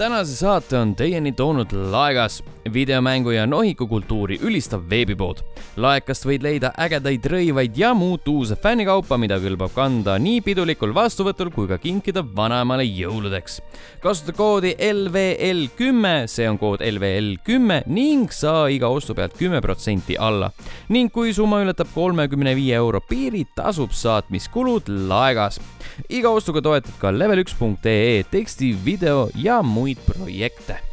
tänase saate on teieni toonud Laegas, videomängu ja nohikukultuuri ülistav veebipood. laekast võid leida ägedaid rõivaid ja muud uuse fännikaupa, mida kõlbab kanda nii pidulikul vastuvõtul kui ka kinkida vanaemale jõuludeks. kasuta koodi LVL kümme, see on kood LVL kümme ning saa iga ostu pealt kümme protsenti alla. ning kui summa ületab kolmekümne viie euro piiri, tasub saatmiskulud Laegas. iga ostuga toetad ka level1.ee teksti, video ja muid projekte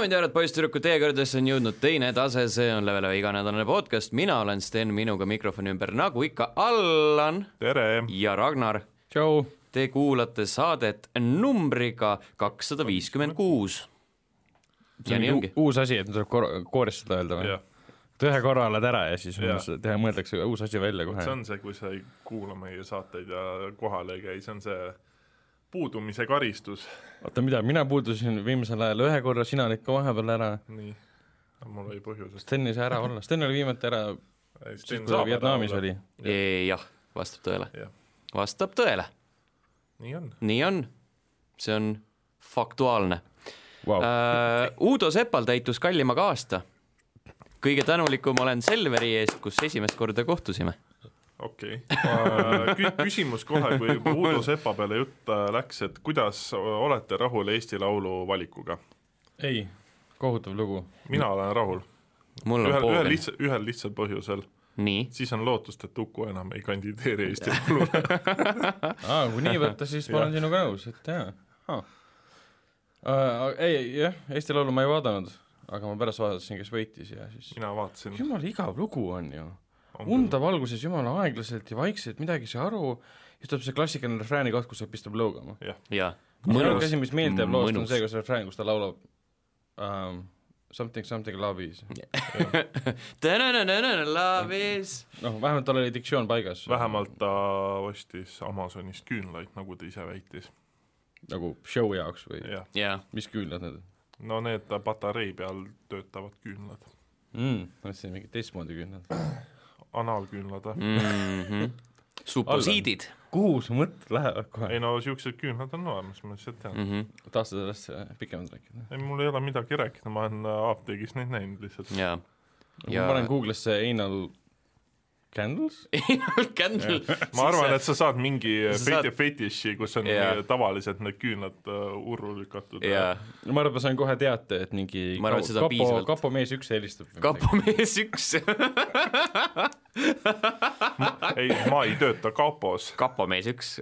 daamid ja härrad, poisssüdrukud, teie kõrgedesse on jõudnud teine tase, see on Level ühe iganädalane podcast, mina olen Sten, minuga mikrofoni ümber, nagu ikka, Allan tere! ja Ragnar. tšau! Te kuulate saadet numbriga kakssada viiskümmend kuus. ja nii ongi. uus asi, et tuleb kor-, koorist seda öelda või? et ühe korra oled ära ja siis teha, mõeldakse uus asi välja kohe see. on see, kui sa ei kuula meie saateid ja kohal ei käi, see on see puudumise karistus. oota, mida, mina puudusin viimasel ajal ühe korra, sina olid ka vahepeal ära. nii, mul oli põhjusest. Sten ei saa ära olla, Sten oli viimati ära siis, kui ta Vietnamis oli. jah, vastab tõele vastab tõele, nii on. nii on. see on faktuaalne Wow. uh,. Uudo Sepal täitus kallimaga aasta. kõige tänulikum olen Selveri eest, kus esimest korda kohtusime okei okay.. küsimus kohe, kui juba Uudo Sepa peale jutt äh, läks, et kuidas olete rahul Eesti Laulu valikuga? ei, kohutav lugu. mina olen rahul. mul on ühel, ühel lihtsal, ühel lihtsal põhjusel. nii, siis on lootust, et Uku enam ei kandideeri Eesti Laulule. aa, kui nii võtta, siis ma olen sinuga nõus, et jaa ah.. Uh, ei, jah, Eesti Laulu ma ei vaadanud, aga ma pärast vaatasin, kes võitis ja siis mina vaatasin. jumala igav lugu on ju. Undab alguses jumala aeglaselt ja vaikselt, midagi ei saa aru, siis tuleb see klassikaline refrääni koht, kus ta pistab lõugama. ja ainuke asi, mis meeldib loost, on see, kus refrään, kus ta laulab um, something something love is. Love is. noh, vähemalt tal oli diktsioon paigas. vähemalt ta ostis Amazonist küünlaid, nagu ta ise väitis. nagu show jaoks või jah, jah, mis küünlad need no need patarei peal töötavad küünlad, mm,? ma mõtlesin mingid teistmoodi küünlad. Anaalküünlad või? Mhm. suposiidid kuhu su mõtted lähevad kohe? ei no siuksed küünlad on olemas, ma lihtsalt tean. mm. -hmm. tahad sa sellest äh, pikemalt rääkida? ei, mul ei ole midagi rääkida, ma olen äh, apteegis neid näinud lihtsalt. ja, ma panen Google'isse anal candles. Candle. ma arvan, et sa saad mingi Sa saad- feti-, fetiši, kus on yeah. tavaliselt need küünlad uh, urru lükatud. ja no ma arvan, et ma sain kohe teate, et mingi Ma arvan, et seda kapo piisavalt., kapo mees üks helistab. kapomees üks. ei, ma ei tööta kapos. kapomees üks.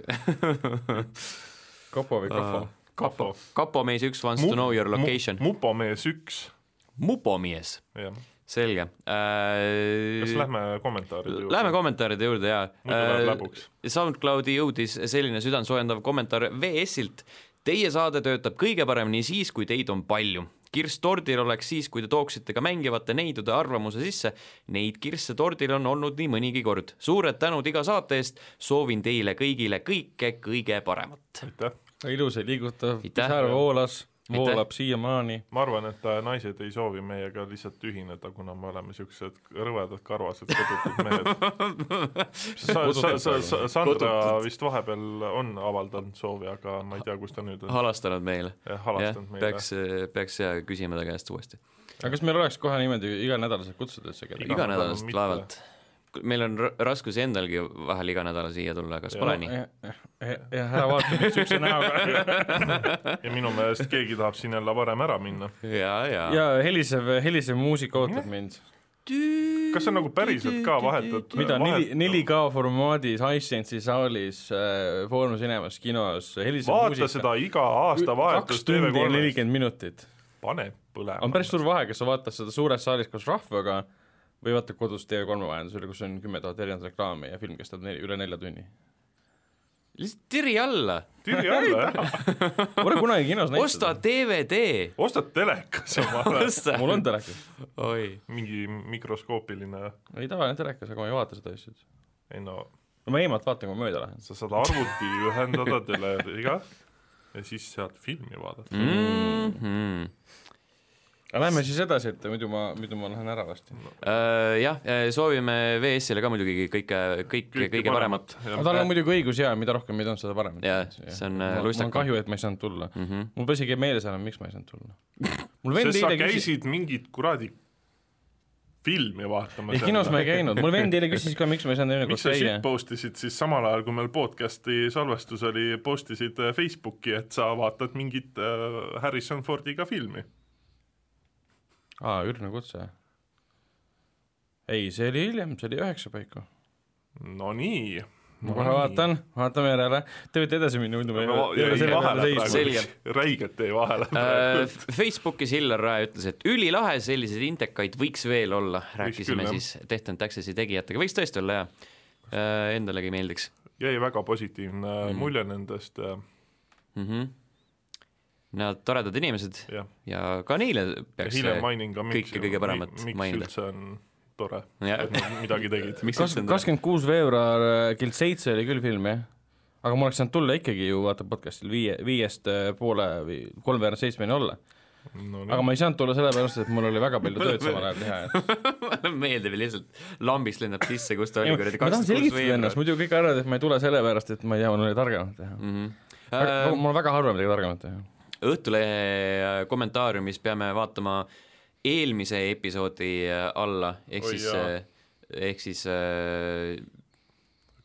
kapo või kapo? kapo. kapomees üks wants to know your location. mupomees üks, mupomees, jah. Selge äh,. kas lähme kommentaaride juurde? Lähme kommentaaride juurde ja Muidu läheb läbuks. SoundCloudi jõudis selline südantsoojendav kommentaar VS-ilt. Teie saade töötab kõige paremini siis, kui teid on palju. kirss tordil oleks siis, kui te tooksite ka mängivate neidude arvamuse sisse. Neid kirsse tordil on olnud nii mõnigi kord. suured tänud iga saate eest. soovin teile kõigile kõike kõige paremat. aitäh. ilus ja liigutav, Aitäh. Voolab siiamaani. ma arvan, et äh, naised ei soovi meiega lihtsalt ühineda, kuna me oleme siuksed rõvedad karvased kodutud mehed. sa, sa, sa, sa, Sandra Kodutud. vist vahepeal on avaldanud soovi, aga ma ei tea, kus ta nüüd on. halastanud meile. jah, halastanud meile. peaks, peaks ja küsima ta käest uuesti. aga kas meil oleks kohe niimoodi iganädalaselt kutsuda üldse kedagi? Iga- iganädalast mitte. laevalt. Meil on raskusi endalgi vahel iga nädal siia tulla, kas Ja. pole nii? jah, ära vaata mind siukse näoga. ja minu meelest keegi tahab siin jälle varem ära minna. ja, ja. ja helisev, helisev muusika ootab mind. kas sa nagu päriselt ka vahetad mida, neli, 4K formaadis Hisense'i saalis äh, Foorumis Cinemas kinos, helisev vaata muusika. seda iga aastavahetus kaks tundi ja TV3-s. nelikümmend minutit. pane põlema. on päris suur vahe, kas sa vaatad seda suures saalis koos rahvaga või vaatad kodus TV3 vahendusel, kus on kümme tuhat erinevat reklaami ja film kestab neli, üle nelja tunni. lihtsalt tiri alla, tiri alla, jah. Pole kunagi kinos osta näinud. DVD, ostad telekas omale. osta. mul on telekas. oi, mingi mikroskoopiline, ei, tavaline telekas, aga ma ei vaata seda asja. ei no no ma eemalt vaatan, kui ma mööda lähen. sa saad arvuti ühendada teleriga ja siis sealt filmi vaadata. mm. -hmm. Aga lähme siis edasi, et muidu ma, muidu ma lähen ära varsti. Äh, jah, soovime VS-ile ka muidugi kõike, kõik, kõige paremat. aga tal on muidugi õigus jaa, mida rohkem meid on, seda parem. Jaa, see on, äh, on kahju, et ma ei saanud tulla mm. mm. -hmm. mul pole isegi meeles enam, miks ma ei saanud tulla. sest sa eile küsis, käisid mingit kuradi filmi vaatamas. ei kinos ma ei käinud, mul vend eile küsis ka, miks ma ei saanud miks kord sa käia shit. post isid siis samal ajal, kui meil podcast'i salvestus oli, post isid äh, Facebooki, et sa vaatad mingit äh, Harrison Fordiga filmi. aa, Ürne kutse. ei, see oli hiljem, see oli üheksa paiku. no nii. ma kohe vaatan, vaatame järele, te võite edasi minna, muidu. Selge. räigelt jäi vahele praegu. Facebookis Hillar Rae ütles, et ülilahe, selliseid intekaid võiks veel olla, rääkisime küll, siis Tehtent Access'i tegijatega, võiks tõesti olla jah. Endalegi meeldiks jäi väga positiivne Mhm. mm. mulje nendest mm. -hmm. Nad toredad inimesed jah, ja ka neile peaks hiljem ka, miks kõike kõige paremat miks mainida. üldse on tore, et nad midagi tegid. kakskümmend kuus veebruar äh, kell seitse oli küll film, jah? aga ma oleks saanud tulla ikkagi ju vaata podcast'il viie, viiest äh, poole või kolmveerand seitsmeni olla. no, aga ma ei saanud tulla sellepärast, et mul oli väga palju tööd samal ajal teha. mulle meeldib lihtsalt, lambist lendab sisse, kus ta oli kuradi ma tahan selgitada ennast, muidu kõik arvavad, et ma ei tule sellepärast, et ma ei tea, mul oli targemat teha. Mhm. mul on väga harva midagi targemat teha. Õhtulehe kommentaariumis peame vaatama eelmise episoodi äh, alla, ehk siis jaa., ehk siis äh,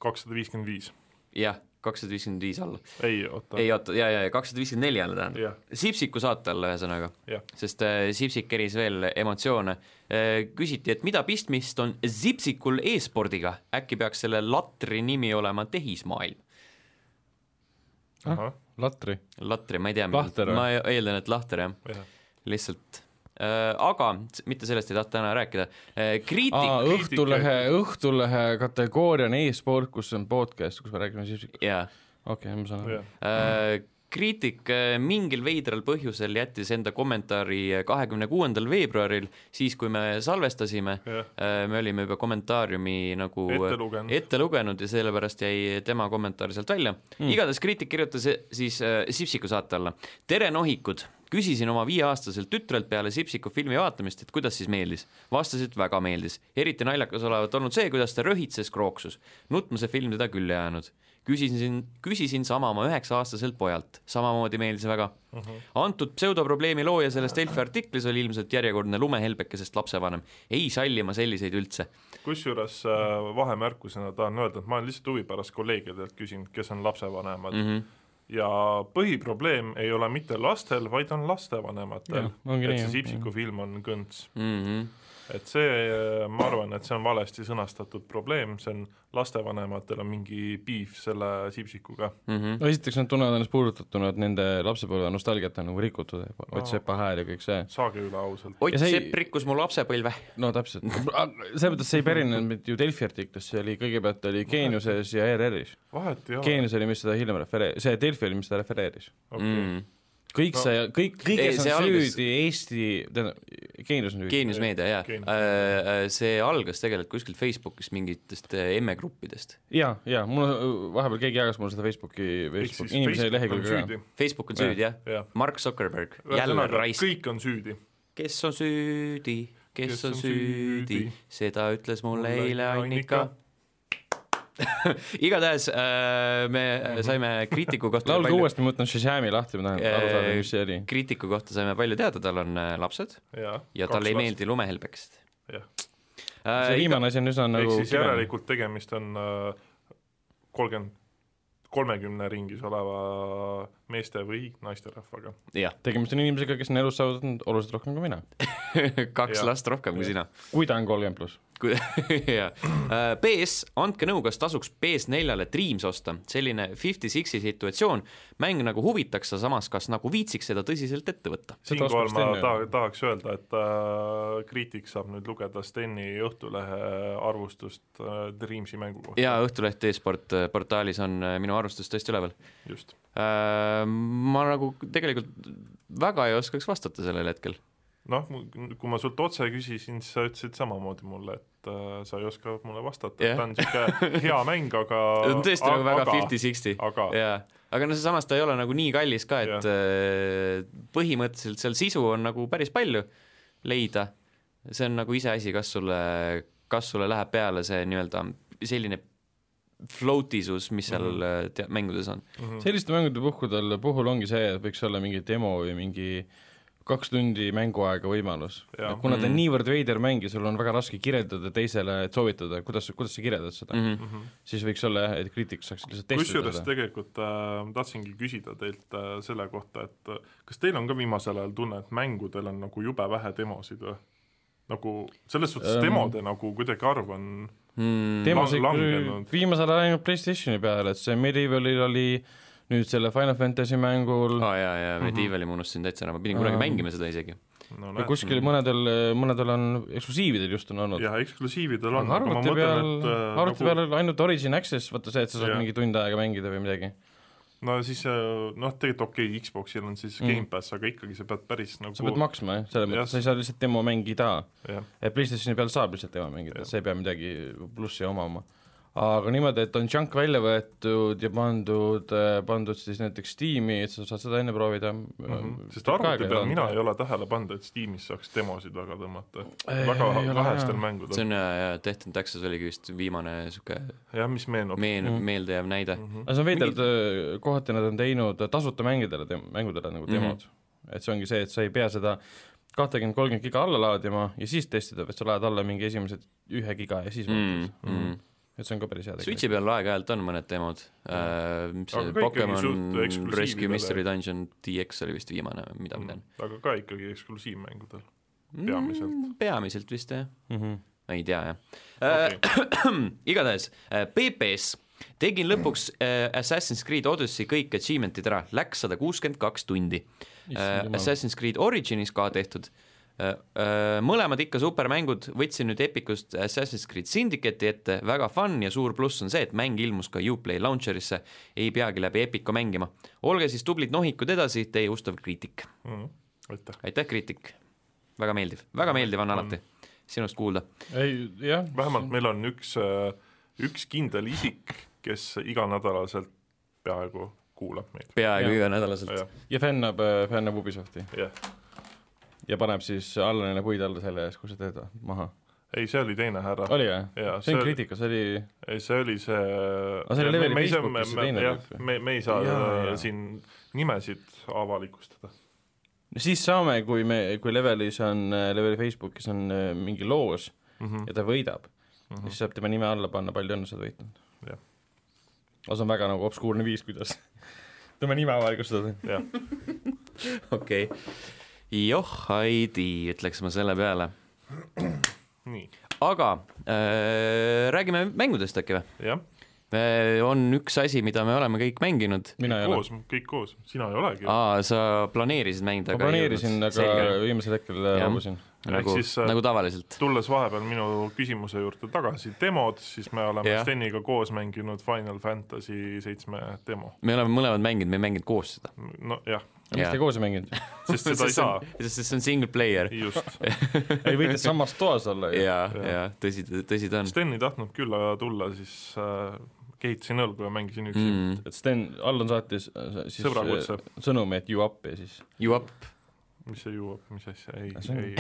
kakssada viiskümmend viis, jah, kakssada viiskümmend viis alla. ei oota, ei oota, ja, ja kakssada viiskümmend neli alla tähendab. Sipsiku saate alla ühesõnaga, sest äh, Sipsik keris veel emotsioone äh,. küsiti, et mida pistmist on Sipsikul e-spordiga, äkki peaks selle latri nimi olema tehismaailm? ahah, latri. latri, ma ei tea, ma eeldan, et lahter jah, jah. lihtsalt äh,. aga mitte sellest ei tahta täna rääkida äh,. kriitik aa, Õhtulehe, Õhtulehe kategooria on e-sport, kus on podcast, kus me räägime siis, jaa okei, ma saan aru. Äh, kriitik äh, mingil veidral põhjusel jättis enda kommentaari kahekümne kuuendal veebruaril, siis kui me salvestasime, jah, me olime juba kommentaariumi nagu ette lugenud. ette lugenud ja sellepärast jäi tema kommentaar sealt välja mm.. igatahes kriitik kirjutas siis äh, Sipsiku saate alla. tere nohikud, küsisin oma viieaastaselt tütrelt peale Sipsiku filmi vaatamist, et kuidas siis meeldis. vastas, et väga meeldis. eriti naljakas olevat olnud see, kuidas ta röhitses krooksus. nutma see film teda küll ei jäänud. küsisin, küsisin sama oma üheksa-aastaselt pojalt, samamoodi meeldis väga uh. -huh. antud pseudoprobleemi looja selles Delfi artiklis oli ilmselt järjekordne lumehelbekesest lapsevanem. ei salli ma selliseid üldse. kusjuures äh, vahemärkusena tahan öelda, et ma olen lihtsalt huvi pärast kolleegidelt küsinud, kes on lapsevanemad mm. Mm -hmm. ja põhiprobleem ei ole mitte lastel, vaid on lastevanematel et see. Sipsiku film on kõnts. Mm -hmm. Et see, ma arvan, et see on valesti sõnastatud probleem, see on lastevanematel on mingi piif selle Sipsikuga. Mm -hmm. no esiteks nad tunnevad ennast puudutatuna, et nende lapsepõlve nostalgiat on nagu rikutud, Ott Sepa hääl ja kõik see. saage üle ausalt. Ott ei- Sepp rikkus mu lapsepõlve. no täpselt, selles mõttes see ei pärinenud ju Delfi artiklist, see oli kõigepealt oli Geeniuses ja ERR-is. Geenius oli, mis seda hiljem refereeris, see Delfi oli, mis seda refereeris. Mm. Kõik No. see, kõik, kõiges see on algas- süüdi Eesti, tähendab, Geenius on süüdi. Geenius Meedia, jaa Geenius.. see algas tegelikult kuskilt Facebookist mingitest äh, emmegruppidest. ja, ja mul on, vahepeal keegi jagas mulle seda Facebooki, Facebook, inimese lehekülge ka. Facebook on süüdi, jah Mark Zuckerberg, jälle raisk. kõik on süüdi. kes on süüdi, kes Kes on süüdi seda ütles mulle Mulle eile Annika. Annika. igatahes äh, me saime kriitiku kohta laulge palju, uuesti, ma võtan Shazami lahti, ma tahan aru saada, mis see oli. kriitiku kohta saime palju teada, tal on äh, lapsed jah. ja talle ei. meeldi lumehelbekesed. Jah. see viimane asi on üsna ehk nagu siis järelikult tegemist on kolmkümmend, kolmekümne ringis oleva meeste või naisterahvaga. jah, tegemist on inimesega, kes on elus saavutanud oluliselt rohkem kui mina. kaks Jah. last rohkem kui sina. kui ta on kolmkümmend pluss. PS, andke nõu, kas tasuks PS4-le Dreams osta, selline fifty-six'i situatsioon, mäng nagu huvitaks, aga samas kas nagu viitsiks seda tõsiselt ette võtta? Seda siinkohal ma ta, tahaks öelda, et äh, kriitik saab nüüd lugeda Steni Õhtulehe arvustust äh, Dreamsi mängu kohta. jaa, Õhtuleht e-sport äh, portaalis on äh, minu arvustus tõesti üleval. just. ma nagu tegelikult väga ei oskaks vastata sellel hetkel. noh, kui ma sult otse küsisin, siis sa ütlesid samamoodi mulle, et äh, sa ei oska mulle vastata yeah., ta on niisugune hea mäng, aga ta on tõesti nagu väga fifty-sixty. aga jaa, aga noh, samas ta ei ole nagu nii kallis ka, et Jah. äh, põhimõtteliselt seal sisu on nagu päris palju leida, see on nagu iseasi, kas sulle, kas sulle läheb peale see nii-öelda selline floatisus, mis seal mm. te- mängudes on. selliste mängude puhkudel, puhul ongi see, et võiks olla mingi demo või mingi kaks tundi mänguaega võimalus. Kuna ta on Mhm. niivõrd veider mäng ja sul on väga raske kirjeldada teisele, et soovitada, kuidas, kuidas sa kirjeldad seda mm, Mm -hmm. -hmm. siis võiks olla jah, et kriitikud saaksid lihtsalt testida kusjuures tegelikult äh, tahtsingi küsida teilt äh, selle kohta, et äh, kas teil on ka viimasel ajal tunne, et mängudel on nagu jube vähe demosid või? nagu selles suhtes Ähm. demode nagu kuidagi arv on Mm. küll langenud. viimasel ajal ainult Playstationi peale, et see Medievalil oli nüüd selle Final Fantasy mängul aa oh, jaa, jaa, Medievali ma unustasin täitsa ära, ma pidin kunagi mängima seda isegi. no ja kuskil mõnedel, mõnedel on eksklusiividel just on olnud. jah, eksklusiividel on, aga arvuti mõtlen, peal et, äh, arvuti nagu, peal ainult Origin Access, vaata see, et sa saad Jah. mingi tund aega mängida või midagi. no siis äh, noh, tegelikult okei okay,, Xboxil on siis Mm. mm. Gamepass, aga ikkagi sa pead päris nagu sa pead maksma jah, selles mõttes sa ei saa lihtsalt demo mängida. jah, et Playstationi peal saab lihtsalt demo mängida, Jah. sa ei pea midagi plussi omama. Aga niimoodi, et on junk välja võetud ja pandud, pandud siis näiteks Steam'i, et sa saad seda enne proovida mm. mm -hmm. sest arvuti peal mina ei ole tähele pannud, et Steamis saaks demosid väga tõmmata. Väga vähestel mängudel see. on jaa, Death and Taxes oligi vist viimane sihuke jah, mis meenub meen- Mhm., meeldejääv näide. mm. -hmm. aga see on veider, et kohati nad on teinud tasuta mängidele, mängudele nagu demod mm. -hmm. et see ongi see, et sa ei pea seda kahtekümmet, kolmkümmend giga alla laadima ja siis testida, vaid sa laed alla mingi esimesed ühe giga ja siis Mm, vaatad mm. Et see on ka päris hea Switchi peal aeg-ajalt on mõned uh,, mis Aga see Pokemon. Rescue Mystery Dungeon DX oli vist viimane, mida ma tean aga ka ikkagi eksklusiivmängudel. mm, Peamiselt.. peamiselt vist jah, mm. -hmm. ma ei tea jah okay. igatahes uh, PPS tegin lõpuks uh, Assassin's Creed Odyssey kõik achievement'id ära, läks sada kuuskümmend kaks tundi uh,. Assassin's Creed Originis ka tehtud uh,. Uh, mõlemad ikka supermängud, võtsin nüüd Epicust Assassin's Creed Syndicate'i ette, väga fun ja suur pluss on see, et mäng ilmus ka Uplay launcher'isse, ei peagi läbi Epico mängima. olge siis tublid nohikud edasi, teie ustav kriitik. Mhm. aitäh. aitäh, kriitik. väga meeldiv, väga meeldiv on alati sinust kuulda. ei jah, vähemalt meil on üks, üks kindel isik, kes iganädalaselt peaaegu kuulab meid. peaaegu iganädalaselt. ja fännab, fännab Ubisofti jah. Ja paneb siis alla neile puid alla selle ees, kui sa teed maha. ei, see oli teine härra. oli või? jaa, see on kriitika, see oli ei see oli see Aga see oli Leveli Facebookis see teine jah, tüüp me, me ei saa Jaa, äh, jaa. siin nimesid avalikustada. no siis saame, kui me, kui Levelis on, Leveli Facebookis on äh, mingi loos Mhm. ja ta võidab mm, -hmm. siis saab tema nime alla panna, palju õnne sa oled võitnud. Jah. aga see on väga nagu obskuurne viis, kuidas tema nime avalikustada. jah, okei okay.. joh, Heidi, ütleks ma selle peale. aga äh, räägime mängudest äkki või? jah, on üks asi, mida me oleme kõik mänginud. mina ei ole. koos, kõik koos, sina ei olegi. aa, sa planeerisid mängida, ma aga planeerisin, aga viimasel hetkel loobusin. nagu äh, nagu tavaliselt. tulles vahepeal minu küsimuse juurde tagasi, demod, siis me oleme Jah. Steniga koos mänginud Final Fantasy seitsme demo. me oleme mõlemad mänginud, me ei mänginud koos seda. nojah, miks Jaa. te koos ei mänginud? sest seda ei saa, sest see on single player. just. ei võite samas toas olla ju. ja, Jah. ja tõsi, tõsi ta on. Sten ei tahtnud külla tulla, siis äh, kehitasin õlgu ja mängisin üksi mm.. Et Sten, Allon saatis äh, siis äh, sõnumi, et you up ja siis you up. Mis see jõuab, mis asja, ei, ei,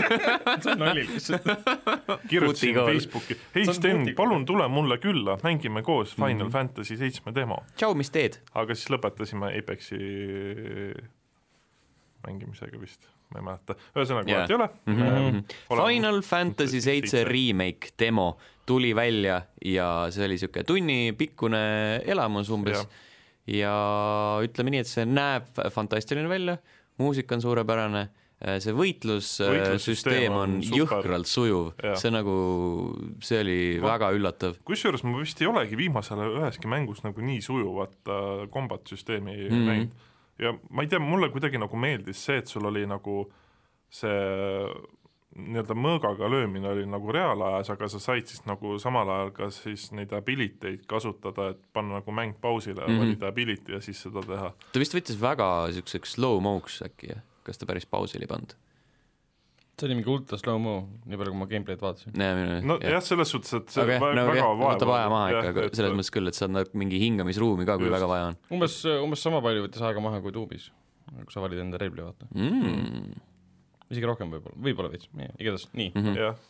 see on nali lihtsalt. kirjutasin. Facebooki, hei Sten, palun tule mulle külla, mängime koos Final mm. -hmm. Fantasy seitsme demo. tšau, mis teed? aga siis lõpetasime Apexi mängimisega vist, ma ei mäleta, ühesõnaga Jaa. vahet ei ole Mhm. Oleme- Final Fantasy seitse remake demo tuli välja ja see oli niisugune tunnipikkune elamus umbes Jah. ja ütleme nii, et see näeb fantastiline välja, muusika on suurepärane, see võitlussüsteem Võitlussüsteem on on jõhkralt sujuv, see nagu, see oli Ma- väga üllatav. kusjuures ma vist ei olegi viimasel ajal üheski mängus nagu nii sujuvat äh, combat süsteemi mm. -hmm. näinud. ja ma ei tea, mulle kuidagi nagu meeldis see, et sul oli nagu see nii-öelda mõõgaga löömine oli nagu reaalajas, aga sa said siis nagu samal ajal ka siis neid ability eid kasutada, et panna nagu mäng pausile ja mm. -hmm. valida ability ja siis seda teha. ta vist võttis väga niisuguseks slow-mo'ks äkki, kas ta päris pausile ei pannud? see oli mingi ultra slow-mo, nii palju kui ma gameplay'd vaatasin. no jah ja,, selles suhtes, et see okay, jah, no väga jah, vaeva võtab aja maha ikka, aga selles mõttes küll, et saad nagu mingi hingamisruumi ka, kui Just. väga vaja on umbes, umbes sama palju võttis aega maha kui tuubis, kui sa valid enda relvi, vaata. mm.. Isegi rohkem võib-olla, võib-olla veits, igatahes nii mm. Mhm. jah,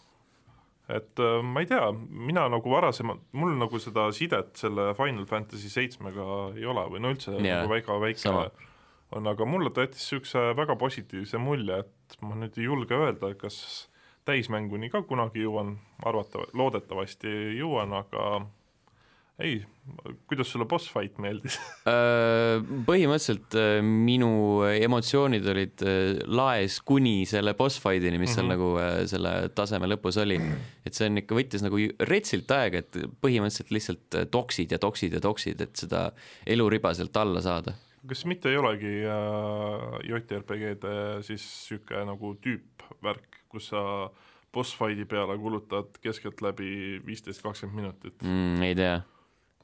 et äh, ma ei tea, mina nagu varasemalt, mul nagu seda sidet selle Final Fantasy seitsmega ei ole või no üldse Jaa, nagu väga väike sama. on, aga mulle ta jättis niisuguse väga positiivse mulje, et ma nüüd ei julge öelda, kas täismänguni ka kunagi jõuan, arvata, loodetavasti jõuan, aga ei, kuidas sulle boss fight meeldis? Äh, põhimõtteliselt äh, minu emotsioonid olid äh, laes kuni selle boss fight'ini, mis seal Mhm. nagu selle taseme lõpus oli. et see on ikka, võttis nagu retsilt aega, et põhimõtteliselt lihtsalt toksid ja toksid ja toksid, et seda eluriba sealt alla saada. kas mitte ei olegi JRPG-de siis niisugune nagu tüüpvärk, kus sa boss fight'i peale kulutad keskeltläbi viisteist, kakskümmend minutit? mm,. ei tea,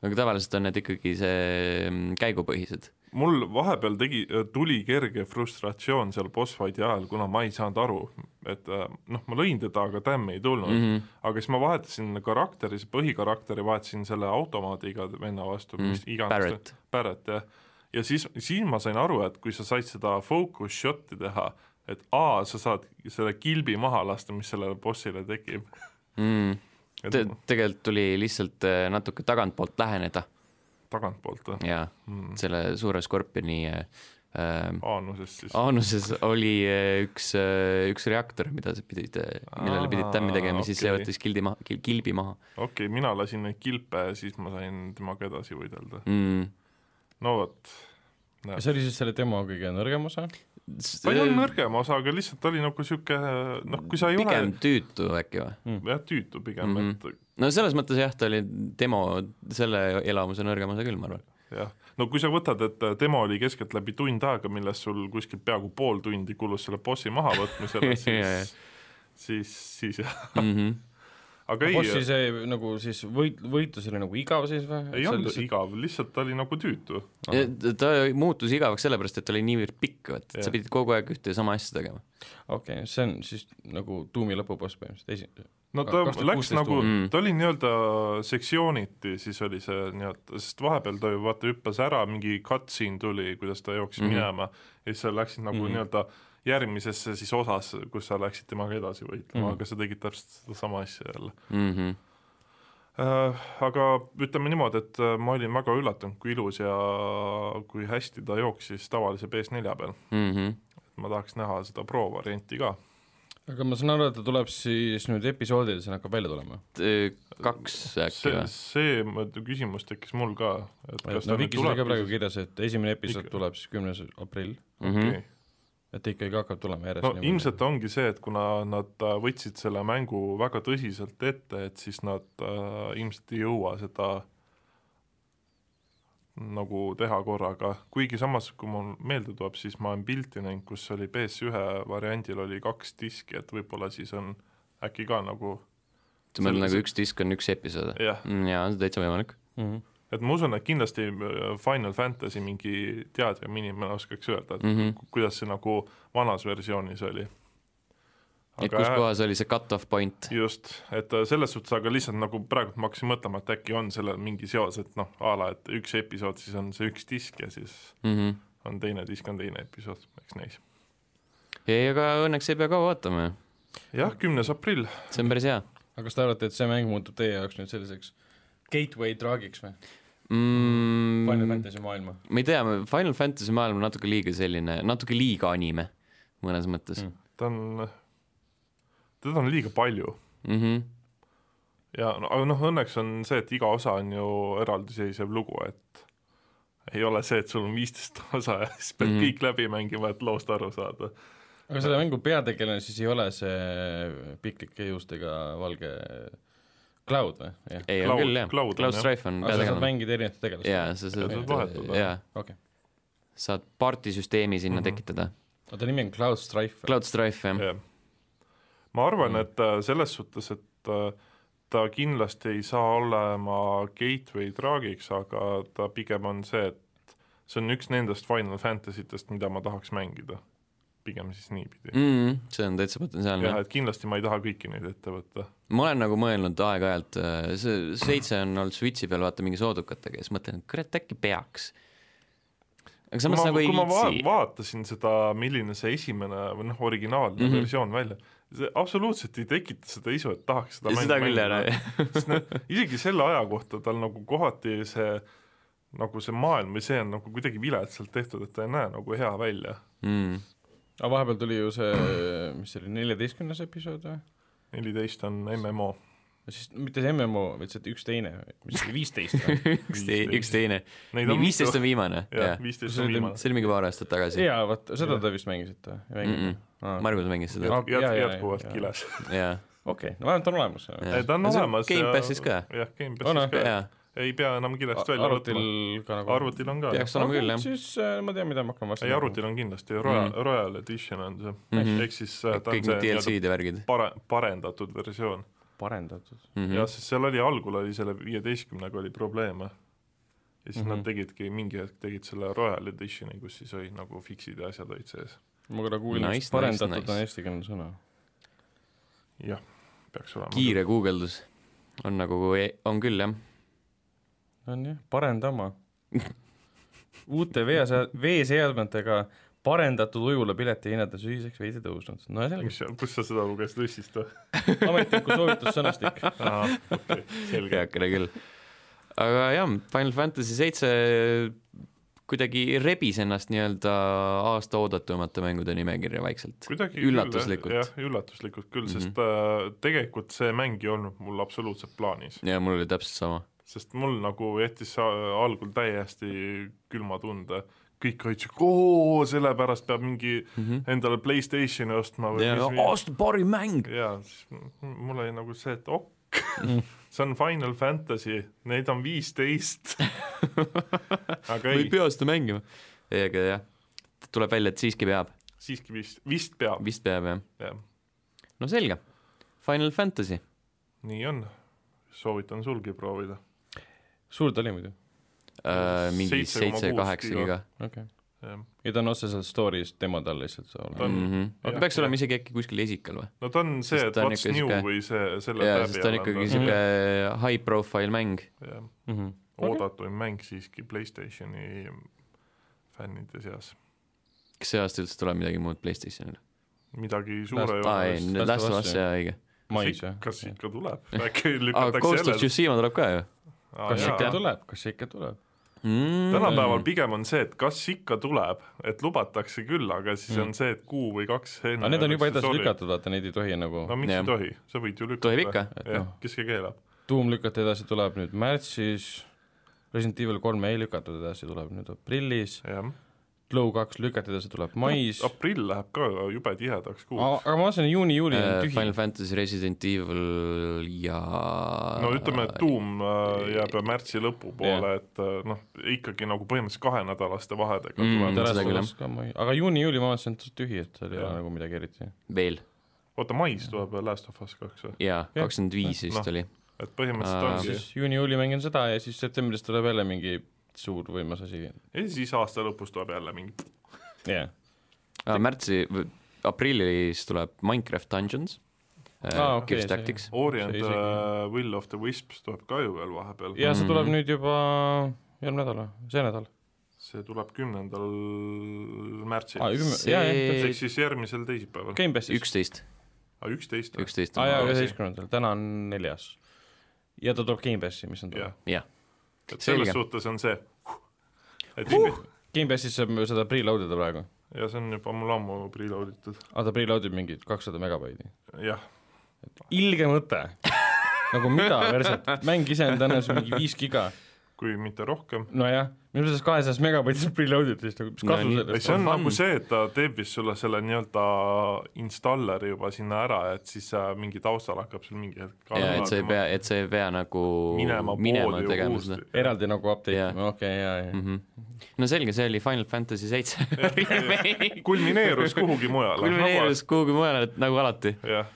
aga tavaliselt on need ikkagi see mm, käigupõhised. mul vahepeal tegi, tuli kerge frustratsioon seal boss fight'i ajal, kuna ma ei saanud aru, et äh, noh, ma lõin teda, aga tämmi ei tulnud mm. -hmm. aga siis ma vahetasin karakteri, see põhikarakteri vahetasin selle automaadiga venna vastu mm,, mis iganes Barrett. Jah, ja siis, siis ma sain aru, et kui sa said seda focus shot'i teha, et aa, sa saad selle kilbi maha lasta, mis sellele bossile tekib. mm.. Te, tegelikult tuli lihtsalt äh, natuke tagantpoolt läheneda tagantpoolt või ja mm.? selle suure skorpioni äh, äh, aanusest siis. Aanuses oli äh, üks, üks reaktor, mida sa pidid, millele pidid tämmi tegema, siis see okei. võttis kildi maha, kilbi maha okei okay,, mina lasin neid kilpe siis ma sain temaga edasi võidelda. mm.. no vot. See oli siis selle demo kõige nõrgem osa? ta ei olnud nõrgem osa, aga lihtsalt oli nagu sihuke noh, kui sa ei pigem ole tüütu äkki või? jah, tüütu pigem mm. -hmm. et no selles mõttes jah, ta oli demo, selle elamuse nõrgem osa küll, ma arvan. jah, no kui sa võtad, et demo oli keskeltläbi tund aega, millest sul kuskil peaaegu pool tundi kulus selle bossi mahavõtmisele, siis siis, siis jah, Mhm. Aga ei, bossi see nagu siis võit, võitlus oli nagu igav siis või? ei olnud igav, lihtsalt ta oli nagu tüütu. ta muutus igavaks sellepärast, et ta oli niivõrd pikk, et Jah. sa pidid kogu aeg ühte ja sama asja tegema. okei okay,, see on siis nagu tuumi lõpuboss põhimõtteliselt, esi-, no ta 2016 läks nagu tuum., ta oli nii-öelda sektsiooniti, siis oli see nii-öelda, sest vahepeal ta ju vaata hüppas ära, mingi cutscene tuli, kuidas ta jooksis mm. -hmm. minema ja siis sa läksid nagu mm. -hmm. nii-öelda järgmisesse siis osas, kus sa läksid temaga edasi võitlema mm. -hmm. aga sa tegid täpselt sedasama asja jälle Mhm. äh,. Aga ütleme niimoodi, et äh, ma olin väga üllatunud, kui ilus ja kui hästi ta jooksis tavalise PS4 peal. Mhm. ma tahaks näha seda Pro varianti ka. aga ma saan aru, et ta tuleb siis nüüd episoodides hakkab välja tulema. kaks äkki see, või? see ma- küsimus tekkis mul ka, et kas no ta nüüd Vikis oli ka tuleb praegu kirjas, et esimene episood Ikka. tuleb siis kümnes aprill, Mhm. okei. Et ikkagi hakkab tulema järjest no ilmselt ongi see, et kuna nad äh, võtsid selle mängu väga tõsiselt ette, et siis nad äh, ilmselt ei jõua seda nagu teha korraga, kuigi samas, kui mul meelde tuleb, siis ma olen pilti näinud, kus oli PS1 variandil oli kaks diski, et võib-olla siis on äkki ka nagu sa mõtled nagu üks disk on üks episood jah, jaa, see on täitsa võimalik. mm. -hmm. Et ma usun, et kindlasti äh, Final Fantasy mingi teadvam inimene oskaks öelda, et Mhm. ku- kuidas see nagu vanas versioonis oli. et kus kohas oli see cut-off point? just, et äh, selles suhtes, aga lihtsalt nagu praegu ma hakkasin mõtlema, et äkki on sellel mingi seos, et noh, a la, et üks episood siis on see üks disk ja siis Mhm. on teine disk on teine episood, eks näis. ei, aga õnneks ei pea kaua ootama ju, jah, kümnes aprill, see on päris hea aga kas te arvate, et see mäng muutub teie jaoks nüüd selliseks gateway draagiks või mm,. Final Fantasy maailma? ma ei tea, Final Fantasy maailm on natuke liiga selline, natuke liiga anime mõnes mõttes Mm. ta on, teda on liiga palju mm. -hmm. ja no, aga noh, õnneks on see, et iga osa on ju eraldiseisev lugu, et ei ole see, et sul on viisteist osa ja siis pead mm. -hmm. kõik läbi mängima, et loost aru saada. aga selle mängu peategelane siis ei ole see piklike juustega valge Cloud või? ei, on küll jah, Cloud Cloud. Strife on aga sa saad peategelane. mängida erinevate tegelastega? jaa, sa Ja saad saad vahetada., jaa, okei, saad partisüsteemi sinna Mhm. tekitada. aga ta nimi on Cloud Strife? Cloud Strife jah, jah. ma arvan Mm. mm., et äh, selles suhtes, et äh, ta kindlasti ei saa olema gateway draagiks, aga ta pigem on see, et see on üks nendest Final Fantasy test, mida ma tahaks mängida. Pigem siis niipidi mm.. mm,. see on täitsa potentsiaalne jah, et kindlasti ma ei taha kõiki neid ette võtta. ma olen nagu mõelnud aeg-ajalt, see seitse on olnud Switchi peal vaata mingi soodukatega ja siis mõtlen, et kurat äkki peaks. aga samas ma, nagu ei ma va viitsi. vaatasin seda, milline see esimene või noh, originaalne mm. -hmm. versioon välja, see absoluutselt ei tekita seda isu, et tahaks seda seda küll, ära. noh, isegi selle aja kohta tal nagu kohati see nagu see maailm või see on nagu kuidagi viletsalt tehtud, et ta ei näe nagu hea välja. Mm. Aga vahepeal tuli ju see, mis see oli, neljateistkümnes episood või? neliteist on MMO. siis mitte see MMO, vaid see üks teine, mis oli viisteist või? üks tei-, üks teine. Nii, viisteist on viimane, jah See on oli- see mingi paar aastat tagasi. jaa, vot seda Jah. te vist mängisite Mm või? -mm. Margus mängis seda, jaa, jaa, jätkuvalt kiles. jaa. okei, no vähemalt on olemas. Ta on Ja see olemas. Gamepassis ka. jah, Gamepassis ka. Ei pea enam kilest välja arvutil võtma. nagu arvutil on ka. peaks olema küll, jah. siis äh, ma tean, mida ma hakkan vastu ei, arvutil on kindlasti, Royal Mhm., Royal Edition on see Mhm. ehk siis äh, ta on kõik see need nii-öelda DLC-d ja värgid pare-, parendatud versioon. parendatud. mm. jah, -hmm. sest seal oli algul oli selle viieteistkümnega oli probleeme. ja siis mm Mhm. -hmm. nad tegidki mingi hetk tegid selle Royal Editioni, kus siis olid nagu fix'id ja asjad olid sees. ma korra kuulin Nice, nice,, parendatud nice, nice, nice. on eestikeelne sõna. jah, peaks olema. kiire guugeldus on nagu, on küll jah. On jah, parendama. uute veesead-, veeseadmetega parendatud ujulapileti hinnad on sügiseks veidi tõusnud. no selge, mis, kus sa seda lugesid, Lussist või? ametliku soovitussõnastik. okei, selge. heakene küll. aga jah, Final Fantasy seitse kuidagi rebis ennast nii-öelda aasta oodatumate mängude nimekirja vaikselt. kuidagi Üllatuslikult. jah, üllatuslikult küll mm, Mhm. -hmm. sest äh, tegelikult see mäng ei olnud mul absoluutselt plaanis, ja mul oli täpselt sama. Sest mul nagu jättis algul täiesti külma tunde, kõik siuke, oo, sellepärast peab mingi endale Playstationi ostma või ja mis aasta parim mäng. jaa, siis mul oli nagu see, et ok, see on Final Fantasy, neid on viisteist. aga ei ei, pea seda mängima. aga jah, tuleb välja, et siiski peab, siiski vist, vist peab, vist peab jah. jah. no selge, Final Fantasy. nii on, soovitan sulgi proovida. Suur ta oli muidu, Uh, mingi 7,6 seitse, kaheksa giga. okei okay.. ja ta on otseselt story's demo tal lihtsalt olemas on- mm. -hmm. jah, peaks olema isegi äkki kuskil esikal või? no ta on see, et what's new sihuke- või see, selle jaa, sest ta on ikkagi sihuke high profile mäng. jah, mm. -hmm. oodatuim mäng siiski Playstationi fännide seas. kas see aasta üldse tuleb midagi muud Playstationile? midagi Last- suure aa ei, Last Last of Us, jaa, õige. kas ikka tuleb, äkki lükatakse Ghost of jälle Tsushima tuleb ka ju kas ikka tuleb, kas ikka tuleb? mm. tänapäeval pigem on see, et kas ikka tuleb, et lubatakse küll, aga siis Mm. on see, et kuu või kaks enne aga need on juba edasi lükatud, vaata neid ei tohi nagu no miks Jah. ei tohi, sa võid ju lükata. tohib ikka. et jah noh, kes see keelab? Doom lükati edasi, tuleb nüüd märtsis, Resident Evil kolm ei lükatud edasi, tuleb nüüd aprillis, jah, Glow kaks lükati edasi, tuleb mais, aprill läheb ka jube tihedaks kuuks. aga ma vaatasin, juuni-juuli on Uh, tühi Final. Fantasy, Resident Evil ja no ütleme, et Doom äh, jääb märtsi lõpupoole, et äh, noh, ikkagi nagu põhimõtteliselt kahenädalaste vahedega Mm, tuleb aga juuni-juuli ma vaatasin, et tühi, et seal ei ole nagu midagi eriti. veel oota, mais tuleb Last of Us kaks või? jaa, Jah. kakskümmend viis vist Noh. oli. et põhimõtteliselt ongi, juuni-juuli mängin seda ja siis septembris tuleb jälle mingi suur võimas asi. ja siis aasta lõpus tuleb jälle mingi, jah, Ah, märtsi, aprillis tuleb Minecraft Dungeons Aa, uh,, okei, Gears Tactics. Ori and See the isegi- Will of the Wisps tuleb ka ju veel vahepeal. ja see tuleb Mhm. nüüd juba järgmine nädal või, see nädal. see tuleb kümnendal märtsil aa, kümme, See- ehk siis järgmisel teisipäeval. Üksteist, üksteist. üksteist aa jaa, üheteistkümnendal, täna on neljas. ja ta tuleb Gamepassi, mis on jah tore., jah, et selles Selge. suhtes on see, et uh! Gamepassis saab seda preload ida praegu. ja see on juba mul ammu preload itud, aa, ta preload ib mingi kakssada megabaiti. jah. ilge mõte. nagu mida verset, mäng ise on tõenäoliselt mingi viis giga. Kui mitte rohkem. nojah, minu meelest kahesajast megabaitist preload'id siis nagu, mis No kasu ei, sellest see on fun. nagu see, et ta teeb vist sulle selle nii-öelda installeri juba sinna ära, et siis äh, mingi taustal hakkab sul mingi hetk ja et sa ei pea, et sa ei pea nagu minema minema tegema seda.. eraldi nagu update Jaa. ima, okei, jaa, jaa. mm. -hmm. no selge, see oli Final Fantasy seitse kulmineerus kuhugi mujale. kulmineerus kuhugi mujale, nagu alati. jah,